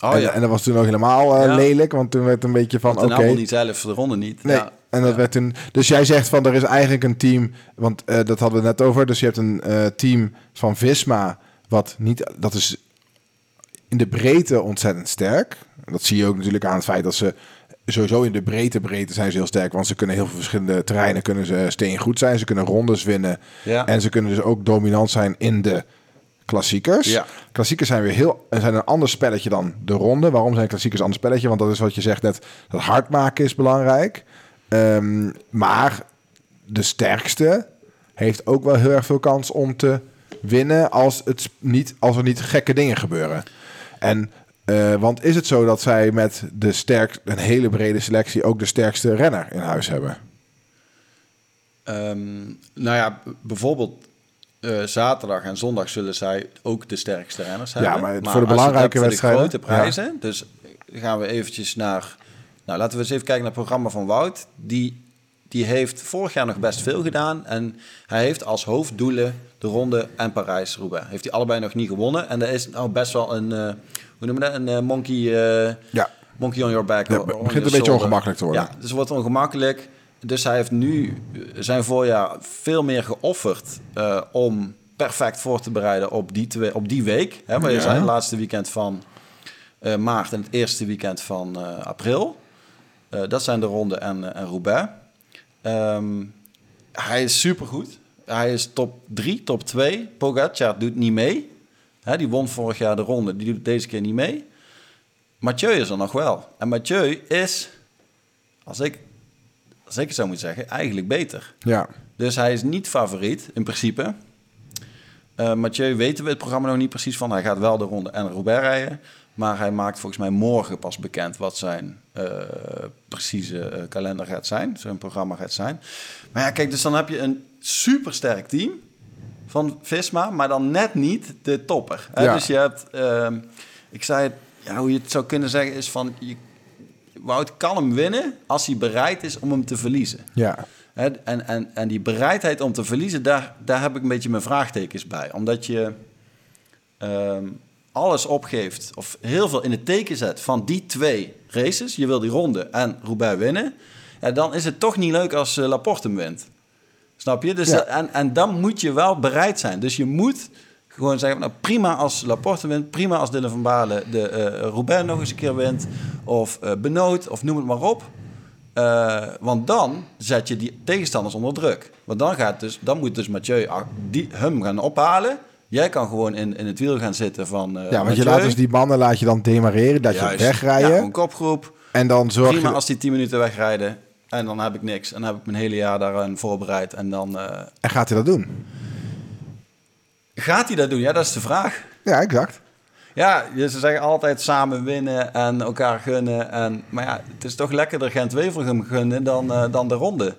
Oh en, ja. en dat was toen ook helemaal Ja. lelijk. Want toen werd een beetje van, oké... helemaal niet zelf, de ronde niet. Nee, Ja. en dat werd toen... Dus jij zegt van, er is eigenlijk een team... Want dat hadden we net over. Dus je hebt een team van Visma... Wat niet... Dat is in de breedte ontzettend sterk. Dat zie je ook natuurlijk aan het feit dat ze... Sowieso in de breedte breedte zijn ze heel sterk. Want ze kunnen heel veel verschillende terreinen kunnen ze steen goed zijn. Ze kunnen rondes winnen. Ja. En ze kunnen dus ook dominant zijn in de klassiekers. Ja. Klassiekers zijn weer heel zijn een ander spelletje dan de ronde. Waarom zijn klassiekers een ander spelletje? Want dat is wat je zegt net. Dat hard maken is belangrijk. Ehm, maar de sterkste heeft ook wel heel erg veel kans om te winnen als, het niet, als er niet gekke dingen gebeuren. En eh, want is het zo dat zij met de sterk, een hele brede selectie ook de sterkste renner in huis hebben? Ehm, nou ja, bijvoorbeeld eh, zaterdag en zondag zullen zij ook de sterkste renners hebben. Ja, maar voor de als je het belangrijke hebt voor wedstrijden, De grote prijzen. Dus gaan we eventjes naar... Nou, laten we eens even kijken naar het programma van Wout. Die, die heeft vorig jaar nog best veel gedaan. En hij heeft als hoofddoelen de Ronde en Parijs-Roubaix. Heeft hij allebei nog niet gewonnen. En dat is nou best wel een... eh, hoe noemen we dat? Een eh, monkey... eh, Ja. Monkey on your back. Ja, on het your begint een beetje ongemakkelijk te worden. Ja, dus het wordt ongemakkelijk. Dus hij heeft nu zijn voorjaar veel meer geofferd eh, om perfect voor te bereiden op die, twee, op die week. Hè, waar je Ja. zei, het laatste weekend van maart en het eerste weekend van april. Dat zijn de Ronde en, en Roubaix. Ehm, hij is supergoed. Hij is top 3, top 2. Pogacar doet niet mee. Hè, die won vorig jaar de ronde. Die doet deze keer niet mee. Mathieu is er nog wel. En Mathieu is, als ik, als ik het zou moeten zeggen, eigenlijk beter. Ja. Dus hij is niet favoriet, in principe. Eh Mathieu weten we het programma nog niet precies van. Hij gaat wel de ronde en Roubaix rijden. Maar hij maakt volgens mij morgen pas bekend wat zijn eh, precieze eh, kalender gaat zijn. Zijn programma gaat zijn. Maar ja, kijk, dus dan heb je een supersterk team van Visma, maar dan net niet de topper. Hè? Ja. Dus je hebt, ehm, ik zei het, ja, hoe je het zou kunnen zeggen is van, je, Wout kan hem winnen als hij bereid is om hem te verliezen. Ja. Hè, En, en, en die bereidheid om te verliezen, daar, daar heb ik een beetje mijn vraagtekens bij. Omdat je ehm, alles opgeeft, of heel veel in het teken zet van die twee races. Je wil die ronde en Roubaix winnen. Ja, dan is het toch niet leuk als eh, Laporte hem wint. Snap je? Dus Ja. dat- en, en dan moet je wel bereid zijn. Dus je moet gewoon zeggen, nou prima als Laporte wint, prima als Dylan van Baarle de eh Roubaix nog eens een keer wint, of eh Benoot, of noem het maar op. Eh, want dan zet je die tegenstanders onder druk. Want dan, gaat dus, dan moet dus Mathieu ah, die, hem gaan ophalen. Jij kan gewoon in, in het wiel gaan zitten van eh ja, want je laat dus die mannen laat je dan demareren, dat Juist. je wegrijden. Ja, een kopgroep. en dan zorg Prima je... als die 10 minuten wegrijden. En dan heb ik niks. En dan heb ik mijn hele jaar daaraan voorbereid. En dan eh, En gaat hij dat doen? gaat hij dat doen. Ja, dat is de vraag. Ja, exact. Ja, ze zeggen altijd samen winnen en elkaar gunnen. En, maar ja, het is toch lekkerder Gent-Wevelgem gunnen dan, eh, dan de ronde.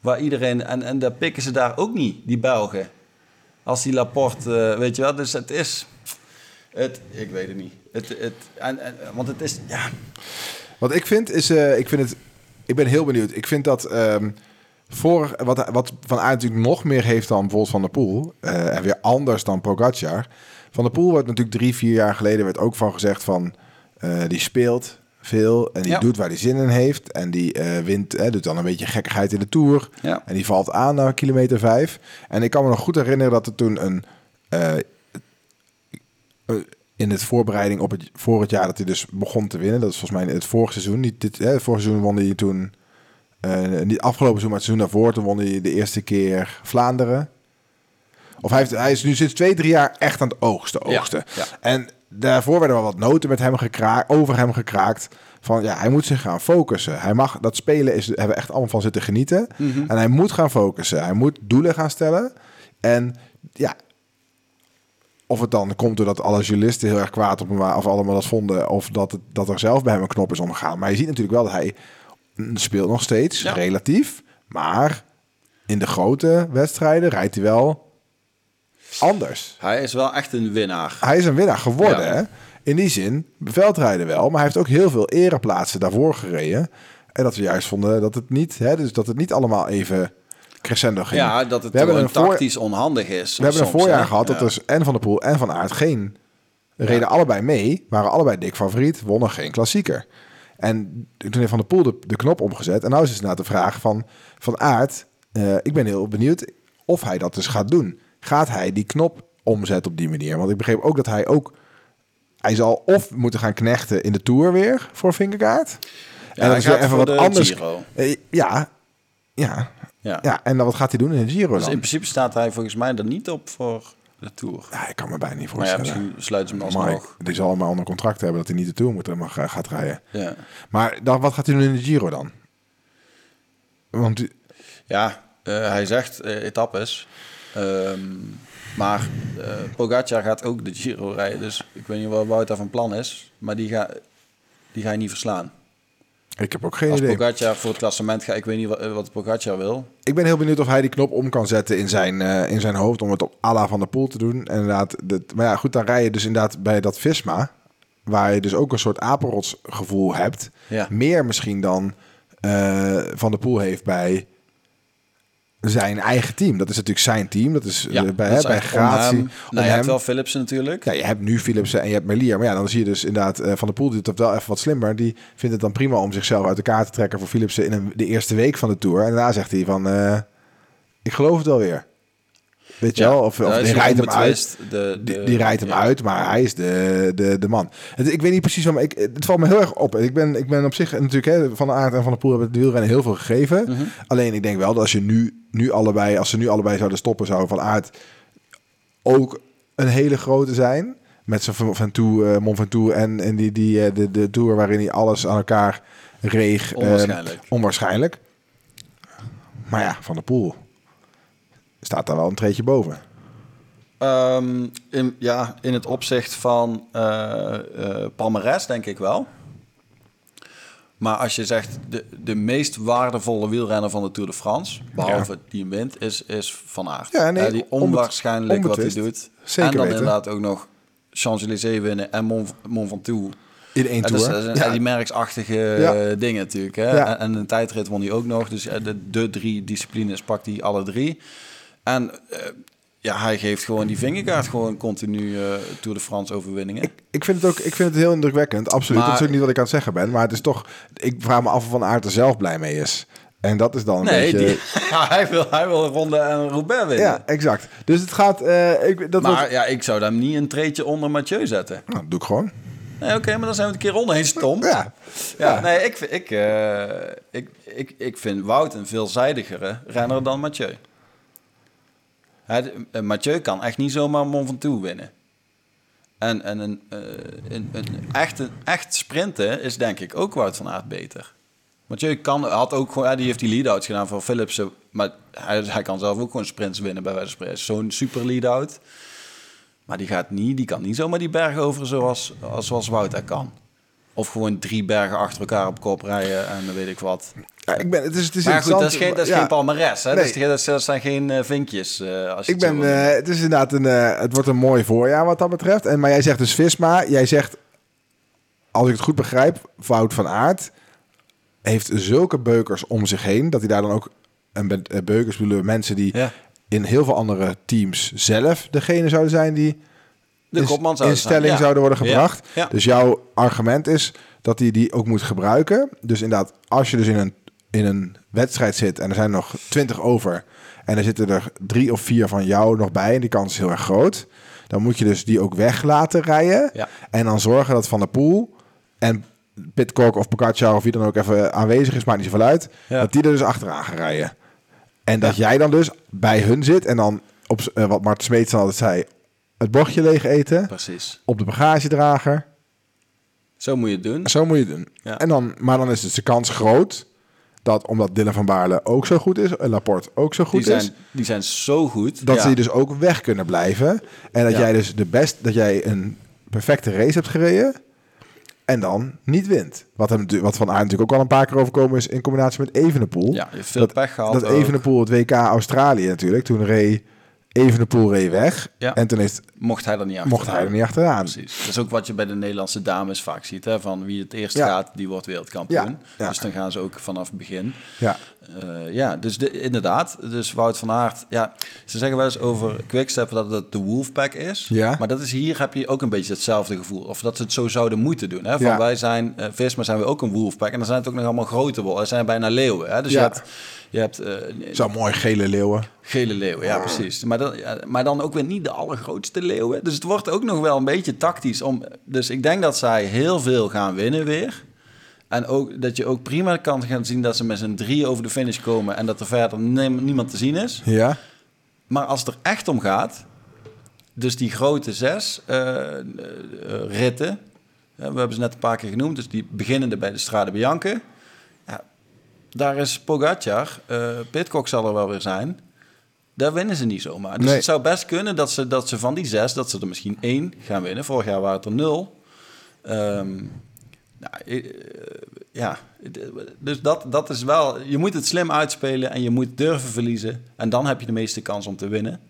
Waar iedereen... En, en daar pikken ze daar ook niet, die Belgen. Als die Laporte, eh, weet je wel. Dus het is... Het, ik weet het niet. Het, het, en, en, want het is... Ja, Wat ik vind is, eh, ik vind het, ik ben heel benieuwd. Ik vind dat ehm voor wat, wat Van Aert natuurlijk nog meer heeft dan bijvoorbeeld Van der Poel eh, en weer anders dan Pogacar. Van der Poel wordt natuurlijk drie, vier jaar geleden werd ook van gezegd van eh, die speelt veel. En die Ja. doet waar hij zin in heeft. En die eh, wint, hè, doet dan een beetje gekkigheid in de Tour. Ja. En die valt aan naar kilometer 5. En ik kan me nog goed herinneren dat er toen een... in het voorbereiding op het, voor het jaar dat hij dus begon te winnen. Dat is volgens mij het vorige seizoen. Niet dit, hè, het vorige seizoen won hij toen... eh, niet afgelopen seizoen, maar het seizoen daarvoor. Toen won hij de eerste keer Vlaanderen. Of hij, heeft, hij is nu sinds twee, drie jaar echt aan het oogsten. Oogsten. ja. En daarvoor werden wel wat noten met hem gekraakt, over hem gekraakt. Van ja, hij moet zich gaan focussen. Hij mag dat spelen is, hebben we echt allemaal van zitten genieten. Mhm. En hij moet gaan focussen. Hij moet doelen gaan stellen. En ja, of het dan komt doordat alle journalisten heel erg kwaad op hem waren, of allemaal dat vonden, of dat, het, dat er zelf bij hem een knop is omgegaan. Maar je ziet natuurlijk wel dat hij speelt nog steeds, Ja. relatief. Maar in de grote wedstrijden rijdt hij wel anders. Hij is wel echt een winnaar. Hij is een winnaar geworden, Ja. hè? In die zin, veldrijden wel, maar hij heeft ook heel veel ereplaatsen daarvoor gereden. En dat we juist vonden dat het niet, hè, dus dat het niet allemaal even crescendo ging. Ja, dat het We hebben een voor- tactisch onhandig is. We hebben een voorjaar hè? gehad dat dus en Van der Poel en Van Aert geen... reden allebei mee, waren allebei dik favoriet, wonnen geen klassieker. En toen heeft Van der Poel de, de knop omgezet. En nou is dus na de vraag van Van Aert... eh, ik ben heel benieuwd of hij dat dus gaat doen. Gaat hij die knop omzetten op die manier? Want ik begreep ook dat hij ook... Hij zal of moeten gaan knechten in de Tour weer voor Vingegaard. Ja, en dat hij is weer even wat de anders. Giro. Eh, ja, ja, Ja. ja. En dan wat gaat hij doen in de Giro Dus dan? in principe staat hij volgens mij er niet op voor de Tour. Ja, ik kan me bijna niet Maar ja, voorstellen. misschien sluiten ze hem Maar alsnog. die zal allemaal onder contract hebben dat hij niet de Tour moet, mag, eh, gaat rijden. Ja. Maar dan, wat gaat hij doen in de Giro dan? Want Ja, eh, hij zegt eh, etappes. Ehm, maar eh Pogacar gaat ook de Giro rijden. Dus ik weet niet wat Wout daar van plan is. Maar die ga, die ga je niet verslaan. Ik heb ook geen Als idee. Pogacar voor het klassement gaat, ik weet niet wat, eh, wat Pogacar wil. Ik ben heel benieuwd of hij die knop om kan zetten in zijn, eh, in zijn hoofd om het op Alla van der Poel te doen. En inderdaad, dat, maar ja, goed, dan rij je dus inderdaad bij dat Visma, waar je dus ook een soort apenrots gevoel hebt. Ja. Meer misschien dan eh, Van der Poel heeft bij zijn eigen team. Dat is natuurlijk zijn team. Dat is Ja, eh, bij, dat hè, bij Gratie. om Nou, je hebt wel Philipsen natuurlijk. Ja, je hebt nu Philipsen en je hebt Melier. Maar ja, dan zie je dus inderdaad eh, Van der Poel doet het wel even wat slimmer. Die vindt het dan prima om zichzelf uit elkaar te trekken voor Philipsen in een, de eerste week van de Tour. En daarna zegt hij van, eh, ik geloof het wel weer. Weet je Ja, wel? Of, of dat die rijdt hem uit. De, Die, de- die rijdt hem ja. uit, maar hij is de, de, de man. Het, ik weet niet precies waarom. Ik, het valt me heel erg op. Ik ben, ik ben op zich natuurlijk hè, van de aard en van de poel hebben het wielrennen heel veel gegeven. Mhm. Alleen ik denk wel dat als je nu, nu allebei, als ze nu allebei zouden stoppen, zou van aard ook een hele grote zijn. Met zijn Van Ventoux, eh Mont Ventoux en, en die, die, eh, de, de tour waarin hij alles aan elkaar reeg. eh, Onwaarschijnlijk. onwaarschijnlijk. Maar ja, Van der Poel staat daar wel een treetje boven. Ehm, in, ja, in het opzicht van eh, Palmares denk ik wel. Maar als je zegt de, de meest waardevolle wielrenner van de Tour de France, behalve die hem wint, is, is Van Aert. Ja, nee, die onbet- onwaarschijnlijk wat hij doet. Zeker en dan weten. inderdaad ook nog Champs-Élysées winnen en Mont, Mont Ventoux. In één En dat is- tour. dat Ja. die merksachtige Ja. dingen natuurlijk. Hè? Ja. En, en een tijdrit won hij ook nog. Dus eh, de, de drie disciplines pakt hij alle drie. En eh, ja, hij geeft gewoon die vingerkaart gewoon continu eh Tour de France overwinningen. Ik, ik, vind het ook, ik vind het heel indrukwekkend, absoluut. Maar- dat is ook niet wat ik aan het zeggen ben. Maar het is toch, ik vraag me af of Van Aert er zelf blij mee is. En dat is dan een nee, beetje... die, ja, hij, wil, hij wil een ronde en Roubaix winnen. Ja, exact. Dus het gaat... eh, ik, dat maar wordt, ja, ik zou hem niet een treetje onder Mathieu zetten. nou, dat doe ik gewoon. Nee, oké, maar dan zijn we het een keer onderheen stom. Ja. Ja, Ja. nee, ik, ik, eh, ik, ik, ik vind Wout een veelzijdigere renner dan Mathieu. Eh, Mathieu kan echt niet zomaar Mont Ventoux winnen. En, en een, eh, een, echt, een echt sprinten is denk ik ook Wout van Aert beter. Mathieu kan, had ook gewoon, ja, die heeft die lead-outs gedaan voor Philipsen. Maar hij, hij kan zelf ook gewoon sprints winnen bij wijze van. Zo'n super lead-out. Maar die, gaat niet, die kan niet zomaar die bergen over zoals, als, zoals Wout kan. Of gewoon drie bergen achter elkaar op kop rijden en dan weet ik wat. Ja, ik ben, het is, het is Maar goed, dat is geen, dat is Ja, geen palmares. Hè? Nee. Dat, is, dat, zijn geen eh, vinkjes. eh, als je Ik ben, eh, het is inderdaad een, het wordt een mooi voorjaar wat dat betreft. En, maar jij zegt dus Visma, jij zegt, als ik het goed begrijp, Wout van Aert heeft zulke beukers om zich heen, dat hij daar dan ook, en beukers bedoelen mensen die ja. in heel veel andere teams zelf degene zouden zijn die De kopman zou in stelling ja. zouden worden gebracht. Dus jouw argument is dat hij die ook moet gebruiken. Dus inderdaad, als je dus in een, in een wedstrijd zit en er zijn nog twintig over... en er zitten er drie of vier van jou nog bij en die kans is heel erg groot... dan moet je dus die ook weg laten rijden. Ja. En dan zorgen dat Van der Poel en Pitcock of Pogacar of wie dan ook even aanwezig is, maakt niet zoveel uit... Ja. dat die er dus achteraan gaan rijden. En dat jij dan dus bij hun zit en dan, op, eh, wat Marten Smeets altijd zei... het bordje leeg eten Precies. op de bagagedrager. Zo moet je het doen. Zo moet je het doen. Ja. En dan, maar dan is dus de kans groot dat, omdat Dylan van Baarle ook zo goed is, en Laporte ook zo goed Die is, zijn, die zijn zo goed. dat Ja. ze dus ook weg kunnen blijven. En dat Ja. jij dus de best, dat jij een perfecte race hebt gereden en dan niet wint. Wat, hem, wat Van Aert natuurlijk ook al een paar keer overkomen is in combinatie met Evenepoel. Ja, je hebt veel dat, pech gehad Dat ook. Evenepoel het WK Australië natuurlijk, toen reed Evenepoel reed weg. Ja. En toen is, Mocht hij er niet achter. mocht hij er niet achteraan. Precies. Dat is ook wat je bij de Nederlandse dames vaak ziet. Hè? Van wie het eerst Ja. gaat, die wordt wereldkampioen. Ja, ja. Dus dan gaan ze ook vanaf het begin. Ja. Eh, ja, dus de, inderdaad. Dus Wout van Aert. Ja, ze zeggen wel eens over Quickstep dat het de Wolfpack is. Ja. Maar dat is hier heb je ook een beetje hetzelfde gevoel. Of dat ze het zo zouden moeten doen. Hè? Van Ja. wij zijn, uh, Visma zijn we ook een Wolfpack. En dan zijn het ook nog allemaal grote wolven. Er zijn bijna leeuwen. Hè? Dus Ja. je hebt... Je hebt eh, Zo mooi gele leeuwen. Gele leeuwen, ja precies. Maar dan, ja, maar dan ook weer niet de allergrootste leeuwen. Dus het wordt ook nog wel een beetje tactisch. Om, dus ik denk dat zij heel veel gaan winnen weer. En ook dat je ook prima kan gaan zien dat ze met z'n drie over de finish komen... en dat er verder nie- niemand te zien is. Ja. Maar als het er echt om gaat... dus die grote zes eh, eh, ritten... hè, we hebben ze net een paar keer genoemd... dus die beginnende bij de Strade Bianche... Daar is Pogacar, eh Pitcock zal er wel weer zijn... Daar winnen ze niet zomaar. Dus Nee. het zou best kunnen dat ze, dat ze van die zes... dat ze er misschien één gaan winnen. Vorig jaar waren het er nul. Ehm, nou, eh, ja, dus dat, dat is wel... Je moet het slim uitspelen en je moet durven verliezen. En dan heb je de meeste kans om te winnen.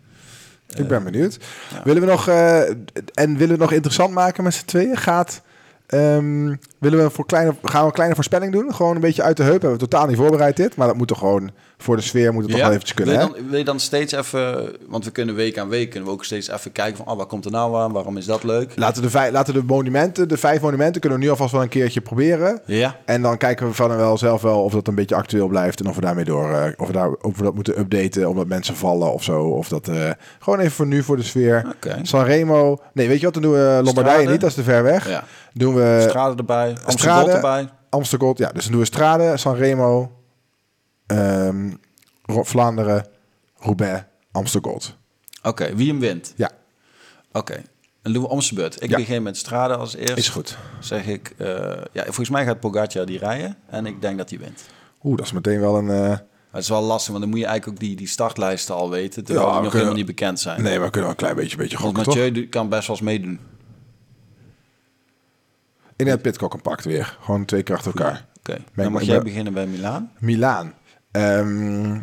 Ik ben benieuwd. ja. Willen we nog eh, en willen we het nog interessant maken met z'n tweeën? Gaat ehm, willen we voor kleine gaan we een kleine voorspelling doen? Gewoon een beetje uit de heup. We hebben totaal niet voorbereid dit, maar dat moet toch gewoon voor de sfeer moet het toch wel eventjes kunnen. wil, je dan, wil je dan steeds even... Want we kunnen week aan week kunnen we ook steeds even kijken van... Oh, waar komt er nou aan? Waarom is dat leuk? Laten de vijf, laten de monumenten, de vijf monumenten, kunnen we nu alvast wel een keertje proberen. Ja. En dan kijken we van wel zelf wel of dat een beetje actueel blijft en of we daarmee door, eh, of we daar, of we dat moeten updaten omdat mensen vallen of zo, of dat eh, gewoon even voor nu voor de sfeer. Oké. Sanremo. Nee, weet je wat? Dan doen we Lombardije Strade. niet, dat is te ver weg. Ja. Doen we Strade erbij. Amsterdam erbij. Amsterdam, ja, dus dan doen we Strade, Sanremo, ehm, Ro- Vlaanderen, Roubaix, Amsterdam. Oké, wie hem wint. Ja, Oké. Dan doen we beurt. Ik Ja. begin met Strade als eerst. is goed. Zeg ik... eh, ja, volgens mij gaat Pogacar die rijden. En ik denk dat hij wint. Oeh, dat is meteen wel een... eh, Het is wel lastig, want dan moet je eigenlijk ook die, die startlijsten al weten. Terwijl Ja, die nog kunnen- helemaal niet bekend zijn. nee, maar we kunnen wel een klein beetje, beetje gokken, toch? Mathieu doet- kan best wel eens meedoen. In het Pitcock pakt weer. Gewoon twee keer achter elkaar. Oké, Ben dan mag jij beginnen bij Milaan. Milaan. Ehm,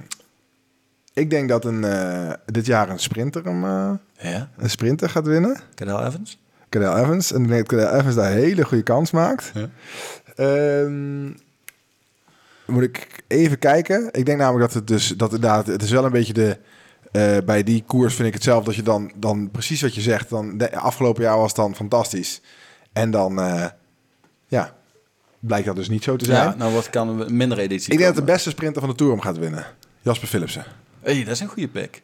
ik denk dat een, eh, dit jaar een sprinter, hem, eh, Ja, een sprinter gaat winnen. Cadel Evans. Cadel Evans. En ik denk dat Cadel Evans daar een hele goede kans maakt. Ja. Ehm, moet ik even kijken. Ik denk namelijk dat het dus dat inderdaad, het is wel een beetje de. eh, bij die koers vind ik het zelf dat je dan, dan precies wat je zegt. Dan de, afgelopen jaar was het dan fantastisch. En dan, ja, blijkt dat dus niet zo te zijn. Ja, nou wat kan een minder editie ik denk dat de beste sprinter van de Tour hem gaat winnen. Jasper Philipsen. hey, dat is een goede pick.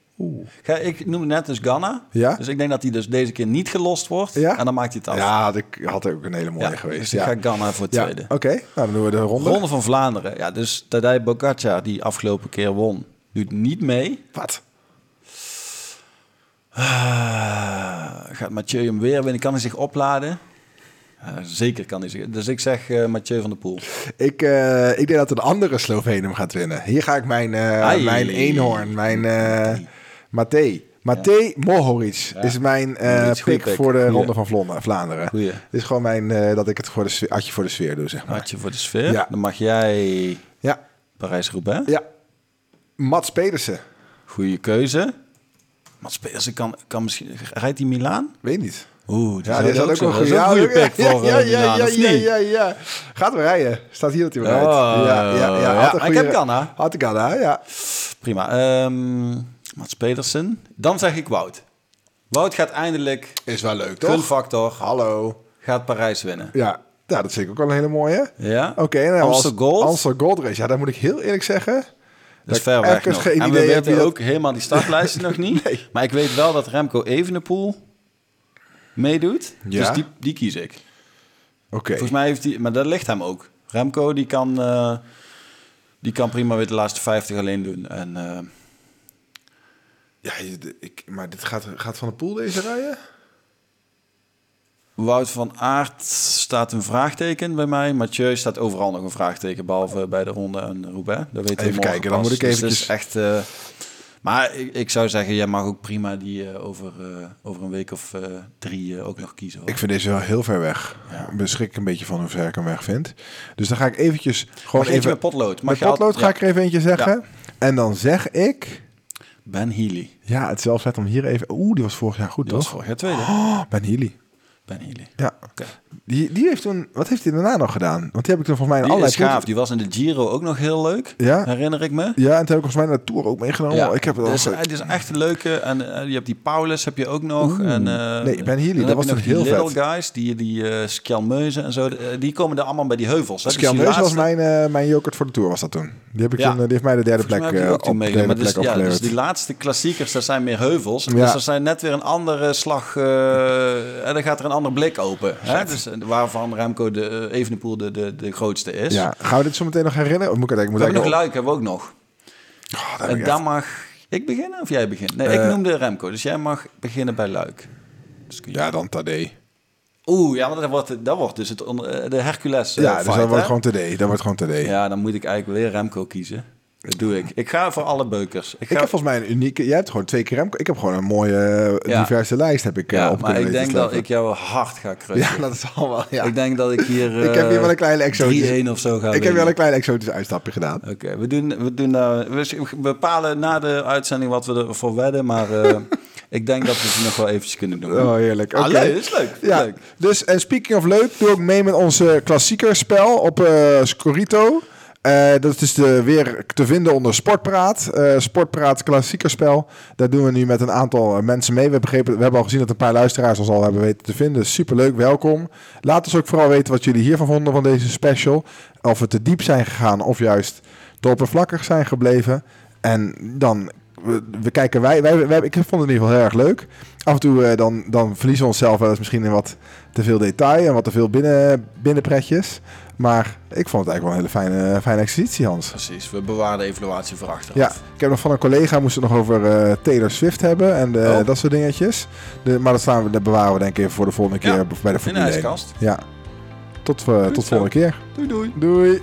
Ga, ik noemde net dus Ganna. Ja? Dus ik denk dat hij dus deze keer niet gelost wordt. Ja? En dan maakt hij het af. Ja, ik had ook een hele mooie Ja, geweest. Dus ik ga Ganna voor het tweede. oké. Nou, dan doen we de ronde. Ronde van Vlaanderen. Ja, dus Tadej Bogacar, die afgelopen keer won, doet niet mee. Wat? Ah, gaat Mathieu hem weer winnen? Kan hij zich opladen? Ja, zeker kan hij zich. Dus ik zeg eh, Mathieu van der Poel. Ik, eh, ik denk dat een andere Sloveen hem gaat winnen. Hier ga ik mijn, eh, mijn eenhoorn, mijn eh Matej. Matej Mohoric is mijn pick pick. voor de Goeie. Ronde van Vlaanderen. Goeie. Dit is gewoon mijn, dat ik het voor de sfeer, atje voor de sfeer doe, zeg maar. Had je voor de sfeer? Ja. Dan mag jij Ja, Parijs-Roubaix. ja. Mats Pedersen. Goeie keuze. Mats Pedersen kan, kan misschien... Rijdt hij Milaan? Weet niet. Oeh, Ja, dit is ook ook een goede Ja, pick ja, voor ja, ja, ja, ja, ja. Gaat we rijden. Staat hier dat hij rijdt. Oh, ja, ja, ja. Ik heb Ganna. Had ik Ganna, ja. Prima. Ehm Mats Pedersen. Dan zeg ik Wout. Wout gaat eindelijk, Is wel leuk, toch? gunfactor, Hallo. gaat Parijs winnen. Ja, ja, dat is zeker ook wel een hele mooie. Ja? Oké, nou, Amstel als- Gold. Amstel Gold Race. Ja, daar moet ik heel eerlijk zeggen. Dat is Dat ik ver weg nog. geen en idee we weten dat- ook helemaal die startlijsten nog niet. Nee. Maar ik weet wel dat Remco Evenepoel meedoet. Ja. Dus die, die kies ik. Oké. Volgens mij heeft hij... Maar dat ligt hem ook. Remco, die kan, eh, die kan prima weer de laatste 50 alleen doen. En eh, Ja, ik, maar dit gaat, gaat Van de Poel deze rijden? Wout van Aert staat een vraagteken bij mij. Mathieu staat overal nog een vraagteken, behalve bij de ronde en Roubaix. Dat weten we Even kijken, dan pas. moet ik Dus eventjes- is echt... eh, maar ik, ik zou zeggen, jij mag ook prima die eh, over, eh, over een week of eh, drie ook nog kiezen. hoor. Ik vind deze wel heel ver weg. Ja. Beschik een beetje van hoe ver ik hem weg vind. Dus dan ga ik eventjes gewoon Mag even... met potlood? Mag Met al- potlood ga ja. ik er even eentje zeggen. En dan zeg ik... Ben Healy. Ja, het is zelfs vet om hier even... Oeh, die was vorig jaar goed, Die was toch? vorig jaar tweede. Oh, Ben Healy. Ben Healy. Ja. Die, die heeft toen... Wat heeft hij daarna nog gedaan? Want die heb ik toen volgens mij in Die allerlei... is gaaf. Die was in de Giro ook nog heel leuk. Ja. Herinner ik me. Ja, en toen heb ik volgens mij naar de Tour ook meegenomen. Ik heb het al... dus, het is echt een leuke. En eh, je hebt die Paulus heb je ook nog. En, eh, Nee, Ben Healy, dan dat was nog die heel little vet. guys, die, die eh Skjelmeuzen en zo. eh, die komen er allemaal bij die heuvels. Hè? Dus die was mijn, eh mijn jokert voor de Tour, was dat toen. Die, heb ik Ja. toen, eh, die heeft mij de derde Volgens plek eh, ik op de derde plek dus, ja, dus die laatste klassiekers, dat zijn meer heuvels. Ja. Dus dat zijn net weer een andere slag. eh en dan gaat er een ander blik open. Hè? Dus, eh, waarvan Remco de uh, Evenepoel de, de, de grootste is. Ja, gaan we dit zo meteen nog herinneren? Of moet ik het We eigenlijk... hebben nog moet Luik, hebben we ook nog. Oh, En ik dan echt- mag ik beginnen of jij begint? Nee, Eh. ik noemde Remco, dus jij mag beginnen bij Luik. Dus kun je- Ja, dan Tadej. Oeh, ja, maar dat wordt, dat wordt dus het, onder- eh, de Hercules eh, Ja, dus fight, dat wordt gewoon Tadej. Dat wordt gewoon Tadej. Ja, dan moet ik eigenlijk weer Remco kiezen. Dat doe ik. Ik ga voor alle beukers. Ik, Ik ga, heb volgens mij een unieke... Jij hebt gewoon twee keer. Ik heb gewoon een mooie eh, Ja. diverse lijst heb ik eh, ja, op maar ik denk dat ik jou hard ga crushen. Ja, dat is al wel... Ja. Ik denk dat ik hier... Ik heb hier wel een kleine eh, exotische... 3-1 of zo ga Ik heb wel een klein exotisch uitstapje gedaan. Oké, we doen, we doen uh, we bepalen na de uitzending wat we ervoor wedden, maar ik denk dat we het nog wel eventjes kunnen doen. Oh, heerlijk. Ah, Oké. is leuk. Ja, leuk. dus en speaking of leuk, doe ook mee met onze klassiekerspel op eh Scorito. Eh, dat is de, weer te vinden onder Sportpraat. Eh, Sportpraat klassiekerspel. Daar doen we nu met een aantal eh, mensen mee. We, hebben we hebben al gezien dat een paar luisteraars ons al hebben weten te vinden. Superleuk, welkom. Laat ons ook vooral weten wat jullie hiervan vonden van deze special. Of we te diep zijn gegaan of juist te oppervlakkig zijn gebleven. En dan kijken, wij, wij, ik vond het in ieder geval heel erg leuk. Af en toe uh, dan, dan verliezen we onszelf wel misschien in wat te veel detail en wat te veel binnen, binnenpretjes. Maar ik vond het eigenlijk wel een hele fijne, fijne exercitie, Hans. Precies, we bewaren de evaluatie voor achteraf. Ja, ik heb nog van een collega, moesten het nog over uh, Taylor Swift hebben en de, oh. dat soort dingetjes. De, maar dat, staan we, dat bewaren we denk ik even voor de volgende keer ja, bij de Formule In de ijskast. Ja, tot, uh, tot volgende keer. Doei doei. Doei.